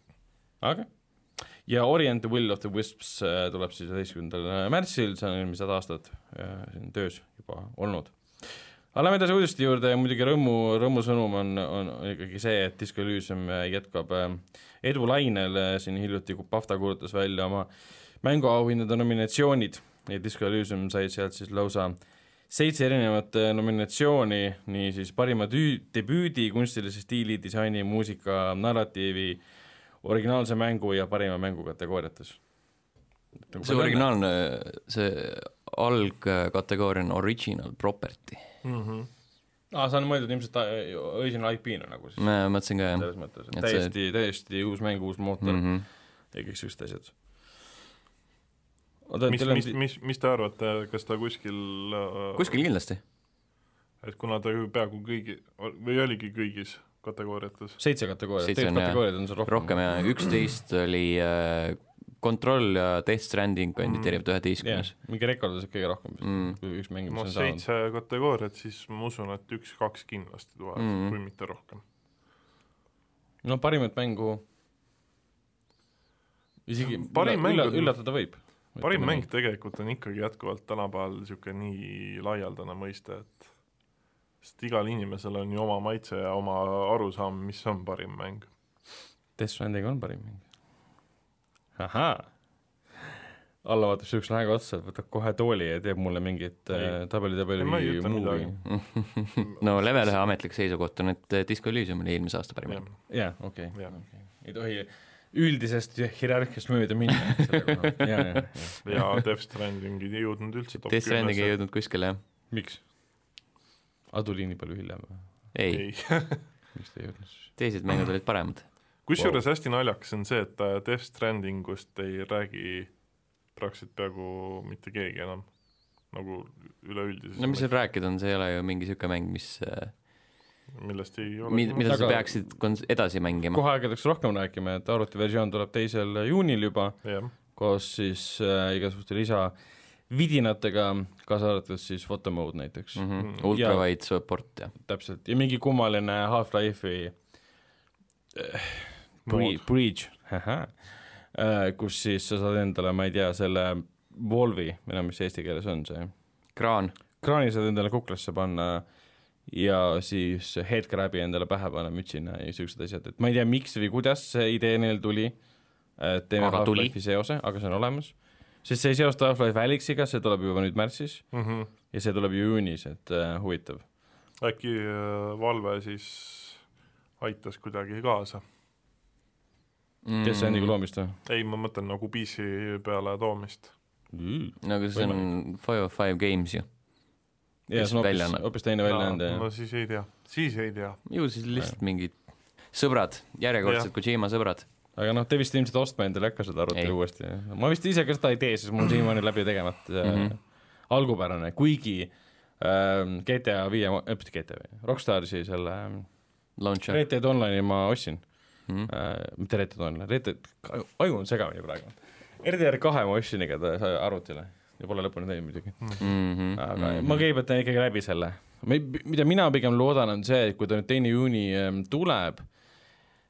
aga ja Orient the Will of the Wisps äh, tuleb siis üheteistkümnendal märtsil, see on eelmised aastad, on töös juba olnud. Aga lähme edasi uudiste juurde ja muidugi rõõmu, rõõmusõnum on, on ikkagi see, et Disco Elysium jätkab äh, edulainel, siin hiljuti Pafta kuulutas välja oma mänguauhindade nominatsioonid ja Disco Elysium sai sealt siis lausa seitse erinevat äh, nominatsiooni, nii siis parima tüü-, debüüdi, kunstilise stiili, disaini, muusika, narratiivi, originaalse mängu ja parima mängu kategooriates. see originaalne, see algkategooria on original property. Mm -hmm. aa, see on mõeldud ilmselt äh, original IP-na nagu siis, ma mõtlesin ka jah selles mõttes, et Et see- täiesti, täiesti uus mäng, uus mootor mm mm. -hmm. ja kõik siuksed asjad. mis, mis, mis, mis te arvate, kas ta kuskil äh, kuskil kindlasti. et kuna ta ju peaaegu kõigi, või oligi kõigis kategooriates, seitse kategooriat, tegelikult kategooriaid on seal rohkem. rohkem ja üksteist oli äh, Control ja Death Stranding kandideerivad jah üheteistkümnes, mingi rekordis kui kõige rohkem Mm. kui üks mäng, mis no on saanud. seitse kategooriat, siis ma usun, et üks-kaks kindlasti tulevad mm, kui mitte rohkem. no parimat mängu isegi Parim mäng ülla, on- üllatada võib. parim mäng. tegelikult on ikkagi jätkuvalt tänapäeval niisugune nii laialdane mõiste, et sest igal inimesel on ju oma maitse ja oma arusaam, mis on parim mäng. Death Stranding on parim mäng. ahaa. alla vaatab siukse näoga otsa, võtab kohe tooli ja teeb mulle mingit äh, tabeli, tabeli midagi. no Level ühe ametlik seisukoht on, et Disco Elysium oli eelmise aasta parim jaa, okei Jah., okei. ei tohi üldisest hierarhiast mööda minna. ja, ja, ja. Death Stranding ei jõudnud üldse top Death Stranding ei jõudnud kuskile jah, miks? aga tuli nii palju hiljem või? ei, ei, miks ta ei jõudnud siis? teised mängud olid paremad. Kusjuures hästi naljakas on see, et äh, Death Strandingust ei räägi praktiliselt peaaegu mitte keegi enam, nagu üleüldises no mis seal rääkida on, see ei ole ju mingi niisugune mäng, mis, millest ei ole mida sa Aga- peaksid kons-, edasi mängima. kohe hakatakse rohkem rääkima, et arvutiversioon tuleb teisel juunil juba jah, koos siis äh, igasuguste lisavidinatega, kaasa arvatud siis photomode näiteks mm. -hmm. Mhm. ultrawide support ja täpselt, ja mingi kummaline Half-Life'i äh, breach, kus siis sa saad endale, ma ei tea, selle Volvi, ei tea, mis eesti keeles on see, kraan, kraani saad endale kuklasse panna ja siis headcrab'i endale pähe panna mütsina ja siuksed asjad, et ma ei tea, miks või kuidas see idee neil tuli, et teeme. Half-Life'i seose, aga see on olemas, sest see ei seosta Half-Life Alyxiga, see tuleb juba nüüd märtsis mm. -hmm. ja see tuleb ju juunis, et äh, huvitav. äkki äh, Valve siis aitas kuidagi kaasa? Kes see Andiga loomist või? ei, ma mõtlen nagu PC peale toomist. no aga see on Five of Five Games ju. jaa, see on hoopis, hoopis teine väljaande no no,. siis ei tea, siis ei tea. ju siis lihtsalt mingid sõbrad, järjekordsed. Kojima sõbrad. aga noh, te vist ilmselt ostma endale ei hakka seda arvuti Ei. uuesti. ma vist ise ka seda ei tee, sest mul on siiamaani läbi tegemata mm Mhm. -hmm. algupärane, kuigi ähm, GTA viie, mitte GTA viie, Rockstarsi selle ähm, Launcher Red Dead Online'i ma ostsin mm.. äh,, mitte Red Dead Online, Red Dead, aju on segamini praegu. RDR kahe ma ostsin igatahes arvutile ja pole lõpuni teinud muidugi, Mm -hmm. aga mm -hmm. ma kõigepealt teen ikkagi läbi selle. mida mina pigem loodan, on see, et kui ta nüüd teine juuni ähm, tuleb,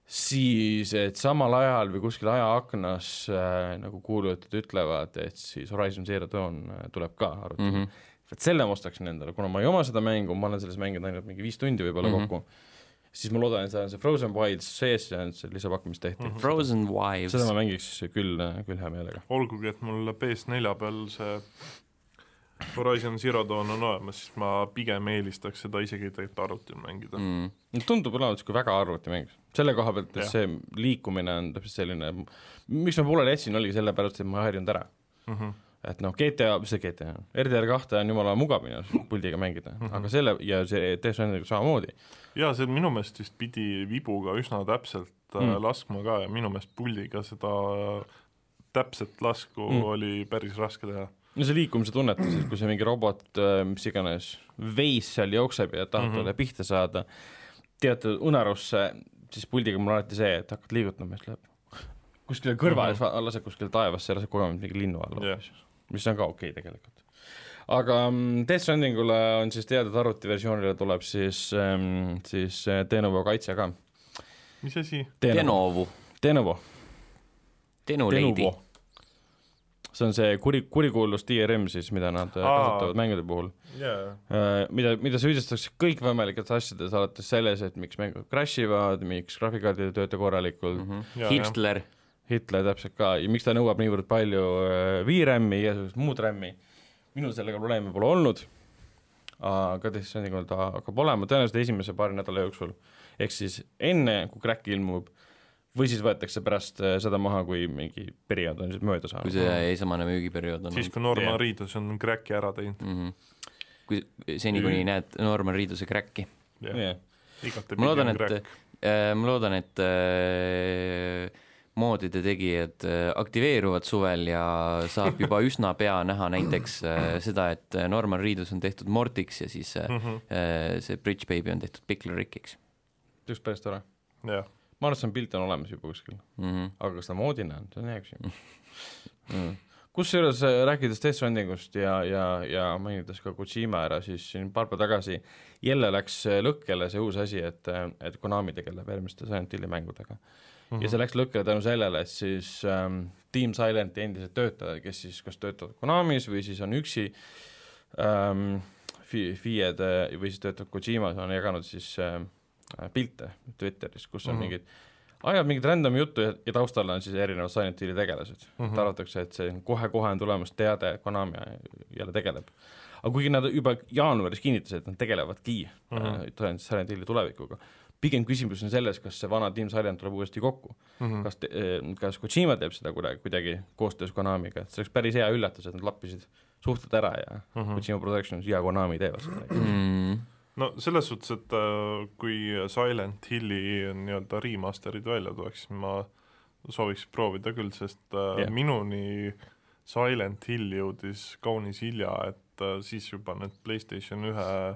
siis et samal ajal või kuskil ajaaknas äh, nagu kuulujutud ütlevad, et siis Horizon Zero Dawn äh, tuleb ka arvutile mm. -hmm. et selle ma ostaksin endale, kuna ma ei oma seda mängu, ma olen selles mänginud ainult mingi viis tundi võib-olla mm. -hmm. kokku, siis ma loodan, et seal on see Frozen Wilds sees ja see lisapakkumis tehti mm. -hmm. Frozen Wives seda ma mängiks küll, küll hea meelega. olgugi, et mul PS4 peal see Horizon Zero Dawn on olemas, siis ma pigem eelistaks seda isegi tegelikult arvutil mängida mm.. tundub olevat sihuke väga arvutimäng, selle koha pealt, et see liikumine on täpselt selline, miks ma pooleli jätsin, oligi sellepärast, et ma ei harjunud ära. Mm -hmm. et noh, GTA, mis see GTA on, RDR kahte on jumala mugav minu arust puldiga mängida mm. -hmm. aga selle ja see Death Strandinguga samamoodi. Ja see minu meelest vist pidi vibuga üsna täpselt mm. Mm. laskma ka ja minu meelest puldiga seda täpset lasku mm. Oli päris raske teha. no see liikumise tunnetus, et kui see mingi robot, mis iganes, veis seal jookseb ja tahab talle mm -hmm. pihta saada, teatud unarusse, siis puldiga mul alati see, et hakkad liigutama ja siis läheb kuskile kõrvale mm, -hmm. laseb kuskile taevasse ja laseb kogemata mingi linnu alla hoopis mis on ka okei okay tegelikult. Aga mm, Death Strandingule on siis teada, et arvutiversioonile tuleb siis ähm,, siis Denovo kaitse ka. mis asi? Denovo. Denovo. see on see kuri, kurikuulus DRM siis, mida nad äh, Aa. kasutavad mängude puhul. jaa, mida, mida süüdistatakse kõikvõimalikes asjades, alates selles, et miks mängud crash ivad, miks graafikakaardid ei tööta korralikult mm, -hmm. jah. Hitler, Hitler täpselt ka ja miks ta nõuab niivõrd palju äh, VRAM-i ja igasugust muud RAM-i. Minul sellega probleeme pole olnud, aga Death Strandingul ta hakkab olema tõenäoliselt esimese paari nädala jooksul. ehk siis enne, kui crack ilmub või siis võetakse pärast äh, seda maha, kui mingi periood on siis mööda kui saanud. see esimene müügiperiood on siis, kui Norman Jah. Reedus on crack'i ära teinud. mm. -hmm. kui seni, kuni näed Norman Reeduse crack'i. jah, igatepidi ma loodan, et äh,, ma loodan, et äh, moodide tegijad äh, aktiveeruvad suvel ja saab juba üsna pea näha näiteks äh, seda, et Norman Reedus on tehtud Mortiks ja siis äh, Mhm. äh, see Bridge Baby on tehtud Pickle Rickiks oleks päris tore. ma arvan, et see on pilt on olemas juba kuskil, mm. -hmm. aga kas ta moodina on, see on hea küsimus mm.. kusjuures äh, rääkides Death Strandingust ja, ja, ja mainides ka Kojima ära, siis siin paar päeva tagasi jälle läks äh, lõkkele see uus asi, et, et Konami tegeleb järgmiste Silent Hilli mängudega mm. Mhm. -hmm. ja see läks lõkkele tänu sellele, et siis ähm, Team Silenti endised töötajad, kes siis kas töötavad Konamis või siis on üksi ähm, fi-, FIE-d äh, või siis töötavad Kojimas, on jaganud siis ähm, pilte Twitteris, kus on mm. -hmm. mingid ajavad mingit random juttu ja, ja taustal on siis erinevad Silent Hilli tegelased mm. -hmm. arvatakse, et see kohe-kohe on tulemas teade, et Konami jälle tegeleb. aga kuigi nad juba jaanuaris kinnitasid, et nad tegelevadki mm. -hmm. tõenäoliselt Silent Hilli tulevikuga, pigem küsimus on selles, kas see vana Team Silent tuleb uuesti kokku mm. -hmm. kas, kas Kojima teeb seda kuidagi, kuidagi koostöös Konamiga, et see oleks päris hea üllatus, et nad lappisid suhted ära ja mm. -hmm. Kojima Productions ja Konami teevad seda Mm -hmm. no selles suhtes, et äh, kui Silent Hilli nii-öelda remaster'id välja tuleks, siis ma sooviks proovida küll, sest äh, yeah. minuni Silent Hill jõudis kaunis hilja, et äh, siis juba need PlayStation ühe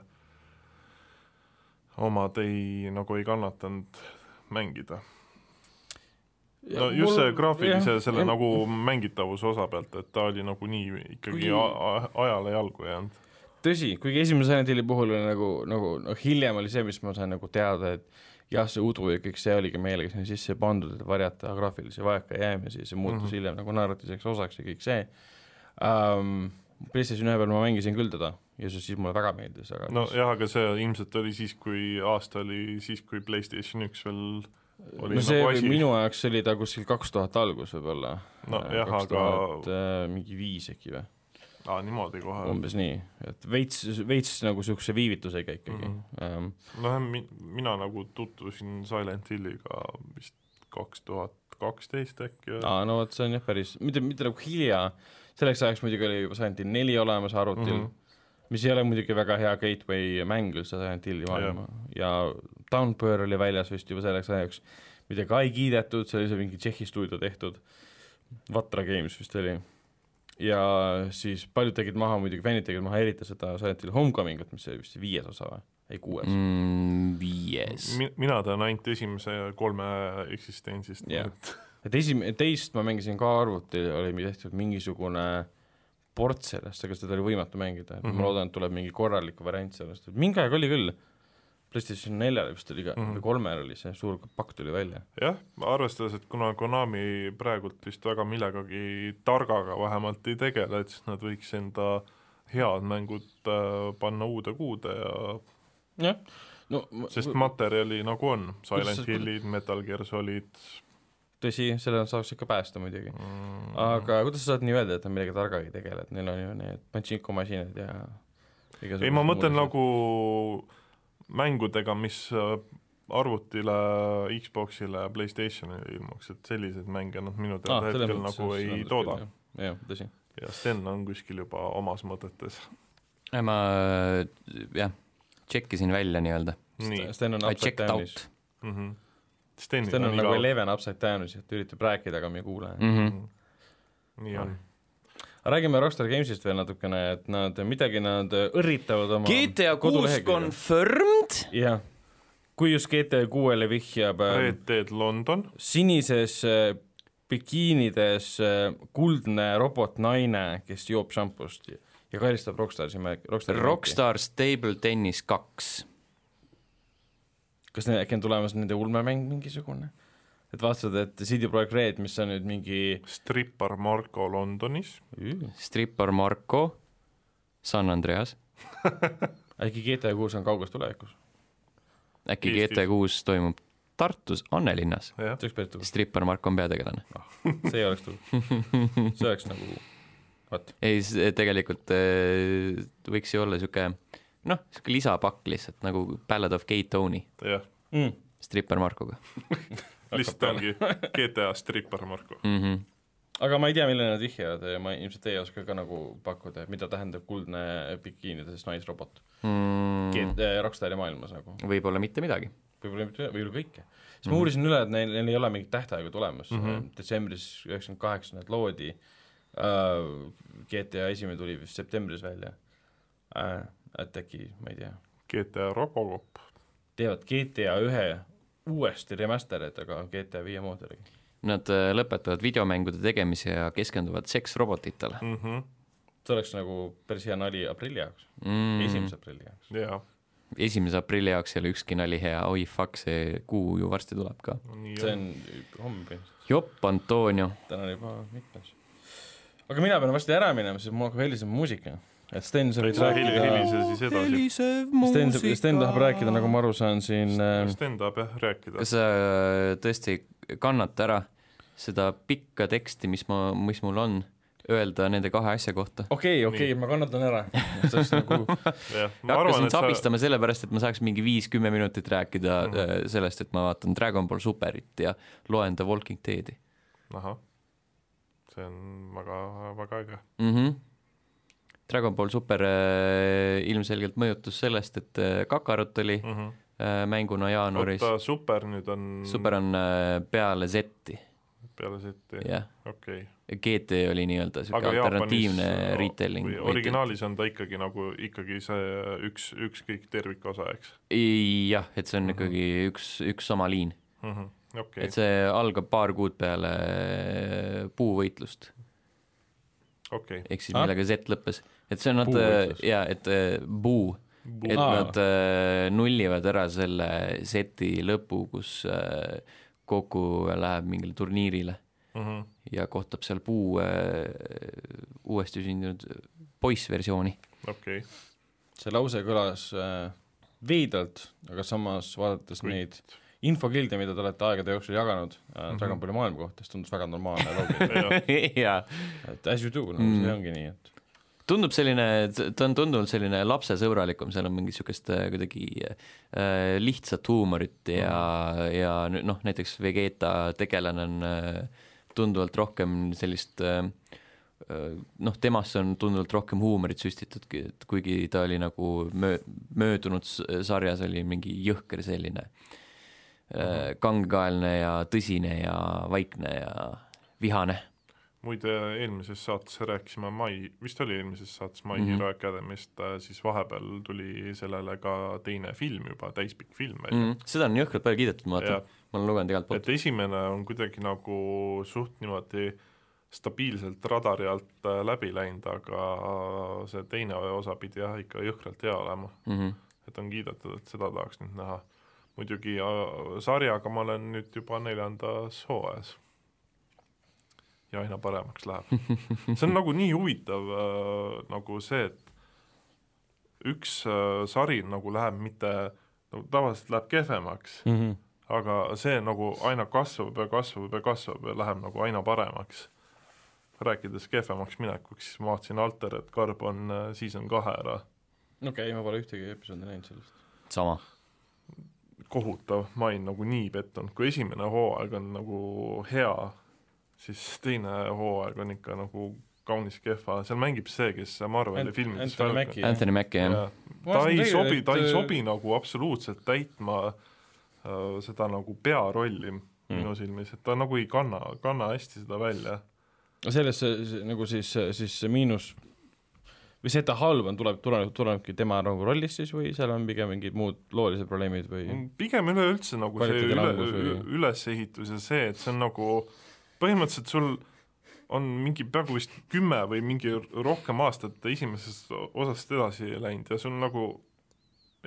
omad ei, nagu ei kannatanud mängida. no just see graafilise selle nagu mängitavuse osa pealt, et ta oli nagu nii ikkagi a- ajale jalgu jäänud. tõsi, kuigi esimese Silent Hilli puhul oli nagu, nagu noh, hiljem oli see, mis ma sain nagu teada, et jah, see udu ja kõik see oligi meelega sinna sisse pandud, et varjata graafilisi vajakajäämisi, see muutus mm. -hmm. hiljem nagu narratiivseks osaks ja kõik see um,. PlayStation ühe peal ma mängisin küll teda ja see siis mulle väga meeldis, aga no jah, aga see ilmselt oli siis, kui aasta oli siis, kui PlayStation üks veel oli no see nagu asi. minu ajaks oli ta kuskil kaks tuhat algus võib-olla. No jah, aga- aga mingi viis äkki või, aa, niimoodi kohe. umbes nii, et veits, veits nagu niisuguse viivitusega ikkagi mm. -hmm. noh, mina nagu tutvusin Silent Hilliga vist kaks tuhat kaksteist äkki või aa, no vot, see on jah päris, mitte, mitte nagu hilja, selleks ajaks muidugi oli juba Silent Hill neli olemas arvutil mm. -hmm. mis ei ole muidugi väga hea gateway mäng üldse Silent Hilli maailma ja Downpour oli väljas vist juba selleks ajaks, mida ka ei kiidetud, see oli see mingi Tšehhi stuudio tehtud, Vatra Games vist oli. ja siis paljud tegid maha, muidugi fännid tegid maha eriti seda Silent Hill Homecomingut, mis oli vist viies osa või, ei kuues mm,. viies. Mi- mina tean ainult esimese kolme eksistentsist Jah. et esim-, teist ma mängisin ka arvutil, oli tehtud mingisugune port sellest, aga seda oli võimatu mängida, et mm -hmm. Mhm. ma loodan, et tuleb mingi korralik variant sellest, et mingi aeg oli küll, PlayStation neljale vist oli ka mm, Mhm. -hmm. või kolmel oli see suur pakk tuli välja. jah, arvestades, et kuna Konami praegult vist väga millegagi targaga vähemalt ei tegele, et siis nad võiks enda head mängud äh, panna uude kuude ja jah, no sest materjali nagu on, Silent Hillid, Metal Gear Solid tõsi, selle saaks ikka päästa muidugi. mm,, aga kuidas sa saad nii öelda, et nad millegi targaga ei tegele, et neil on ju need Pachinko masinad ja ei ma mõtlen nagu mängudega, mis äh, arvutile, Xboxile ja Playstationile ilmuks, et selliseid mänge nad minu teada ah, hetkel nagu ei tooda. jah, tõsi. ja Sten on kuskil juba omas mõtetes. ma jah, tšekkisin välja nii-öelda. nii Sten on upside down'is Sten on on nagu Eleven upside down'is, et üritab rääkida, aga me ei kuule mm. -hmm. nii on. räägime Rockstar Gamesist veel natukene, et nad, midagi nad õrritavad oma GTA kuus confirmed. jah, kui just GTA kuuele vihjab äh, Red Dead London, sinises äh, bikiinides äh, kuldne robotnaine, kes joob šampust ja karistab Rockstarsi märki, Rockstari Rockstar Stable Tennis kaks. Kas ne- äkki on tulemas nende ulmemäng mingisugune? et vaatad, et CD Projekt Red, mis on nüüd mingi Strippar Marko Londonis, Stripper Marko, San Andreas. äkki GTA kuus on kauges tulevikus, äkki Eestis. GT kuus toimub Tartus, Annelinnas. Stripper Marko on peategelane. see oleks tuus, see oleks nagu vot, ei, tegelikult äh, võiks ju olla niisugune noh, niisugune lisapakk lihtsalt nagu Ballad of Gay Tony jah, mm.. Stripper Markoga lihtsalt ongi GTA Strippar Marko. mm. -hmm. aga ma ei tea, millele nad vihjavad ja ma ilmselt ei oska ka nagu pakkuda, et mida tähendab kuldne bikiinides naisrobot Mm, mm. Rockstari maailmas nagu, võib-olla mitte midagi. võib-olla mitte, võib-olla kõike. siis ma uurisin üle, et neil, neil ei ole mingit tähtaega tulemas mm, Mhm. -hmm. detsembris üheksakümmend kaheksa need loodi uh,, GTA esimene tuli vist septembris välja uh,, et äkki, ma ei tea, GTA Robocop, teevad GTA ühe uuesti remaster'id, aga GTA viie mooduriga Nad äh, lõpetavad videomängude tegemise ja keskenduvad seksrobotitele mm. -hmm. see oleks nagu päris hea nali aprilli jaoks mm., esimese aprilli jaoks. jaa, esimese aprilli jaoks ei ole ükski nali hea, oi fuck, see kuu ju varsti tuleb ka. see on. on homme põhimõtteliselt, jopp, Antonio. täna on juba mitmes. aga mina pean varsti ära minema, sest mul hakkab helisema muusika. Et Sten, sa võid heli, rääkida, helise siis edasi. Sten, Sten tahab rääkida, nagu ma aru saan siin äh, Sten tahab jah rääkida kas. sa äh, tõesti kannata ära seda pikka teksti, mis ma, mis mul on, öelda nende kahe asja kohta? okei, okei, ma kannatan ära. nagu, hakkasin et sa, sabistama sellepärast, et ma saaks mingi viis-kümme minutit rääkida mm. sellest, et ma vaatan Dragon Ball Superit ja loen The Walking Deadi ahah, see on väga, väga äge. mm. -hmm. Dragon Ball Super äh, ilmselgelt mõjutus sellest, et äh, Kakarot oli mm. -hmm. mänguna jaanuaris. oota, Super nüüd on Super on peale Z-i, peale jah. okei. GT oli nii-öelda aga alternatiivne Jaapanis retelling. või originaalis on ta ikkagi nagu ikkagi see üks, ükskõik tervikosa, eks jah, et see on Mhm. ikkagi üks, üks sama liin, mm -hmm.? okei et, see algab paar kuud peale puuvõitlust, okei. ehk siis Ah? millega Z lõppes, et see on nad Puuvõitlus. ja et äh, puu, et nad äh, nullivad ära selle seti lõpu, kus äh, Goku läheb mingile turniirile Mm -hmm. ja kohtab seal puu äh, uuesti sündinud poissversiooni. okei, see lause kõlas äh, veidralt, aga samas vaadates Kui- neid infokilde, mida te olete aegade jooksul jaganud äh, Mhm. Dragon Balli maailma kohta, siis tundus väga normaalne laul, jaa et as you do, nagu Mm. see ongi nii, et tundub selline, ta on tunduvalt selline lapsesõbralikum, seal on mingit niisugust äh, kuidagi äh, lihtsat huumorit ja, ja nü- noh, näiteks Vegeta tegelane on äh, tunduvalt rohkem sellist äh, äh, noh, temasse on tunduvalt rohkem huumorit süstitud, kuigi ta oli nagu möö-, möödunud sarjas oli mingi jõhker selline äh, kangekaelne ja tõsine ja vaikne ja vihane muide eelmises saates rääkisime Mai, vist oli eelmises saates My mm. -hmm. Hero Academy'st, siis vahepeal tuli sellele ka teine film juba, täispikk film välja mm,. seda on jõhkralt palju kiidetud, ma vaatan, ma olen lugenud igalt poolt et. esimene on kuidagi nagu suht niimoodi stabiilselt radari alt äh, läbi läinud, aga see teine osa pidi jah, ikka jõhkralt hea olema. Mm -hmm. et on kiidetud, et seda tahaks nüüd näha. muidugi äh, sarjaga ma olen nüüd juba neljandas hooajas. Ja aina paremaks läheb. see on nagu nii huvitav äh, nagu see, et üks äh, sari nagu läheb mitte, no tavaliselt läheb kehvemaks, mm. -hmm. aga see nagu aina kasvab ja kasvab ja kasvab ja läheb nagu aina paremaks. rääkides kehvemaks minekuks, siis ma vaatasin Altered Carbon äh, season kahe ära okei okay,, ma pole ühtegi episoodi näinud sellest. sama. kohutav, ma olin nagu nii pettunud, kui esimene hooaeg on nagu hea, siis teine hooaeg on ikka nagu kaunis kehva, seal mängib see, kes Marveli Ant- filmides Anthony Mackie. Anthony Mackie, jah. ta ei sobi, ta ei sobi nagu absoluutselt täitma äh, seda nagu pearolli Mm. minu silmis, et ta nagu ei kanna, kanna hästi seda välja. see, nagu siis, siis see miinus või see, et ta halb on, tuleb, tuleb, tulenebki tema nagu rollist siis või seal on pigem mingid muud loolised probleemid või pigem üleüldse nagu see üle, ülesehitus ja see, et see on nagu põhimõtteliselt sul on mingi peaaegu vist kümme või mingi rohkem aastat esimesest osast edasi läinud ja sul nagu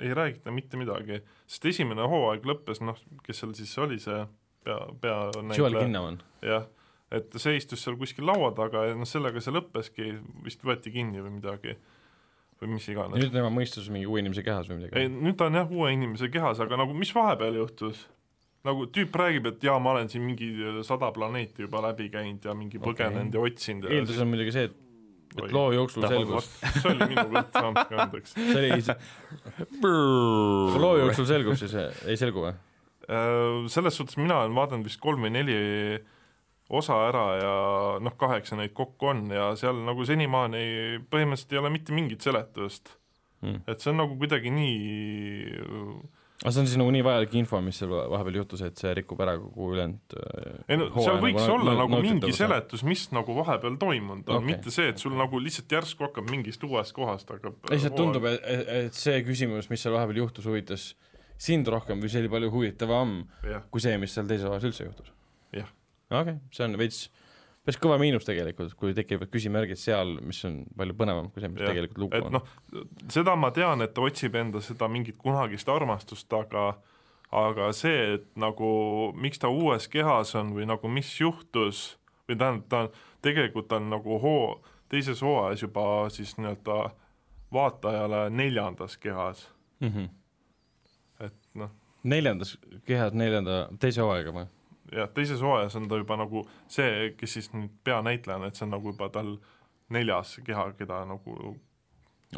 ei räägita mitte midagi, sest esimene hooaeg lõppes, noh, kes seal siis oli see pea, Kinnaman. jah, et see istus seal kuskil laua taga ja noh, sellega see lõppeski, vist võeti kinni või midagi või mis iganes. nüüd tema mõistus mingi uue inimese kehas või ei, midagi. nüüd ta on jah uue inimese kehas, aga nagu mis vahepeal juhtus? Nagu tüüp räägib, et jaa, ma olen siin mingi sada planeeti juba läbi käinud ja mingi põgenenud ja otsinud ja eeldus on muidugi see, et, et loo jooksul selgus, see oli minu kõrv, andke andeks. see oli, loo jooksul selgub siis, ei selgu või? Äh, selles suhtes mina olen vaadanud vist kolm või neli osa ära ja noh, kaheksa neid kokku on ja seal nagu senimaani põhimõtteliselt ei ole mitte mingit seletust. Mm. et see on nagu kuidagi nii aga see on siis nagu nii vajalik info, mis seal vahepeal juhtus, et see rikub ära kogu ülejäänud ei no seal võiks olla nagu mingi. seletus, mis nagu vahepeal toimunud on okay., mitte see, et sul nagu lihtsalt järsku hakkab mingist uuest kohast hakkab lihtsalt tundub, et, et see küsimus, mis seal vahepeal juhtus, huvitas sind rohkem või see oli palju huvitavam jah, kui see, mis seal teises osas üldse juhtus? Jah. okei okay,, see on veits, päris kõva miinus tegelikult, kui tekivad küsimärgid seal, mis on palju põnevam kui see, mis Jah. tegelikult lugu et on. noh, seda ma tean, et ta otsib enda seda mingit kunagist armastust, aga aga see, et nagu miks ta uues kehas on või nagu mis juhtus või tähendab, ta on, tegelikult on nagu hoo, teises hooajas juba siis nii-öelda vaatajale neljandas kehas, mm. -hmm. et noh, neljandas kehas neljanda, teise hooaega või? jah, teises hooajas on ta juba nagu see, kes siis nüüd peanäitleja on, et see on nagu juba tal neljas keha, keda nagu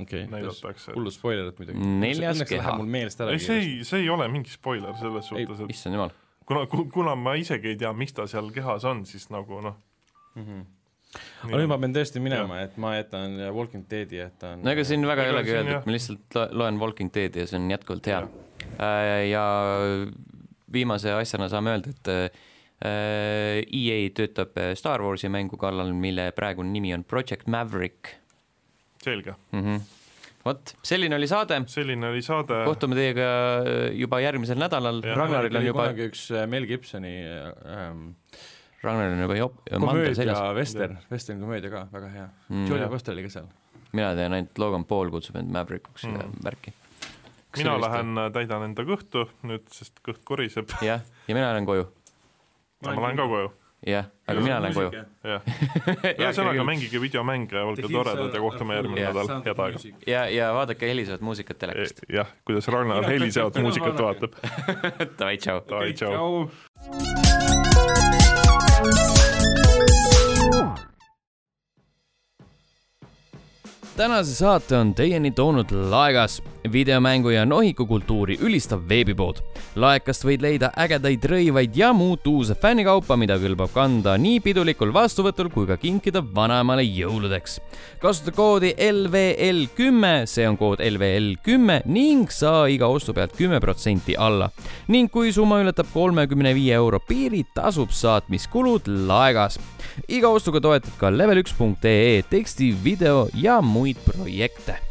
okei okay,, näidatakse. hullud spoilerid muidugi. Neljas Õnneks keha. mul meelest ära ei, see ei, see ei ole mingi spoiler selles Ei, suhtes, et issand jumal. kuna, kuna ma isegi ei tea, miks ta seal kehas on, siis nagu noh. mm. -hmm. aga nüüd ma pean tõesti minema, et ma jätan Walking Deadi, jätan no ega siin väga ei olegi et ma lihtsalt lo- loen Walking Deadi ja see on jätkuvalt hea. ja viimase asjana saame öelda, et äh, EA töötab Star Warsi mängu kallal, mille praegune nimi on Project Maverick selge, mm. -hmm. vot, selline oli saade, selline oli saade. kohtume teiega juba järgmisel nädalal. Ragnaril on juba, üks äh, Mel Gibsoni ähm, Ragnaril on juba jop-, komöödia seljas. Western, Western komöödia ka, väga hea Mm, jah. Foster oli ka seal. mina tean ainult Logan Paul kutsub end Maverickuks Mm. mm. värki. Mina lähen äh, täidan enda kõhtu nüüd, sest kõht koriseb. jah, ja mina lähen koju, ma lähen ka koju, jah, aga mina lähen koju. ühesõnaga, mängige videomänge, olge toredad ja kohtume järgmine nädal, head aega. ja, ja vaadake helisevat muusikat telekast. jah, kuidas Ragnar helisevat muusikat vaatab. Davai, tšau. Davai, tšau. tänase saate on teieni toonud Laegas. Videomängu ja nohikukultuuri ülistav veebipood. laekast võid leida ägedaid rõivaid ja muud uuse fännikaupa, mida kõlbab kanda nii pidulikul vastuvõtul kui ka kinkida vanaemale jõuludeks. kasuta koodi LVL kümme, see on kood LVL kümme ning saa iga ostu pealt kümme protsenti alla. ning kui summa ületab kolmekümne viie euro piiri, tasub saatmiskulud laegas. iga ostuga toetad ka level1.ee teksti, video ja muid projekte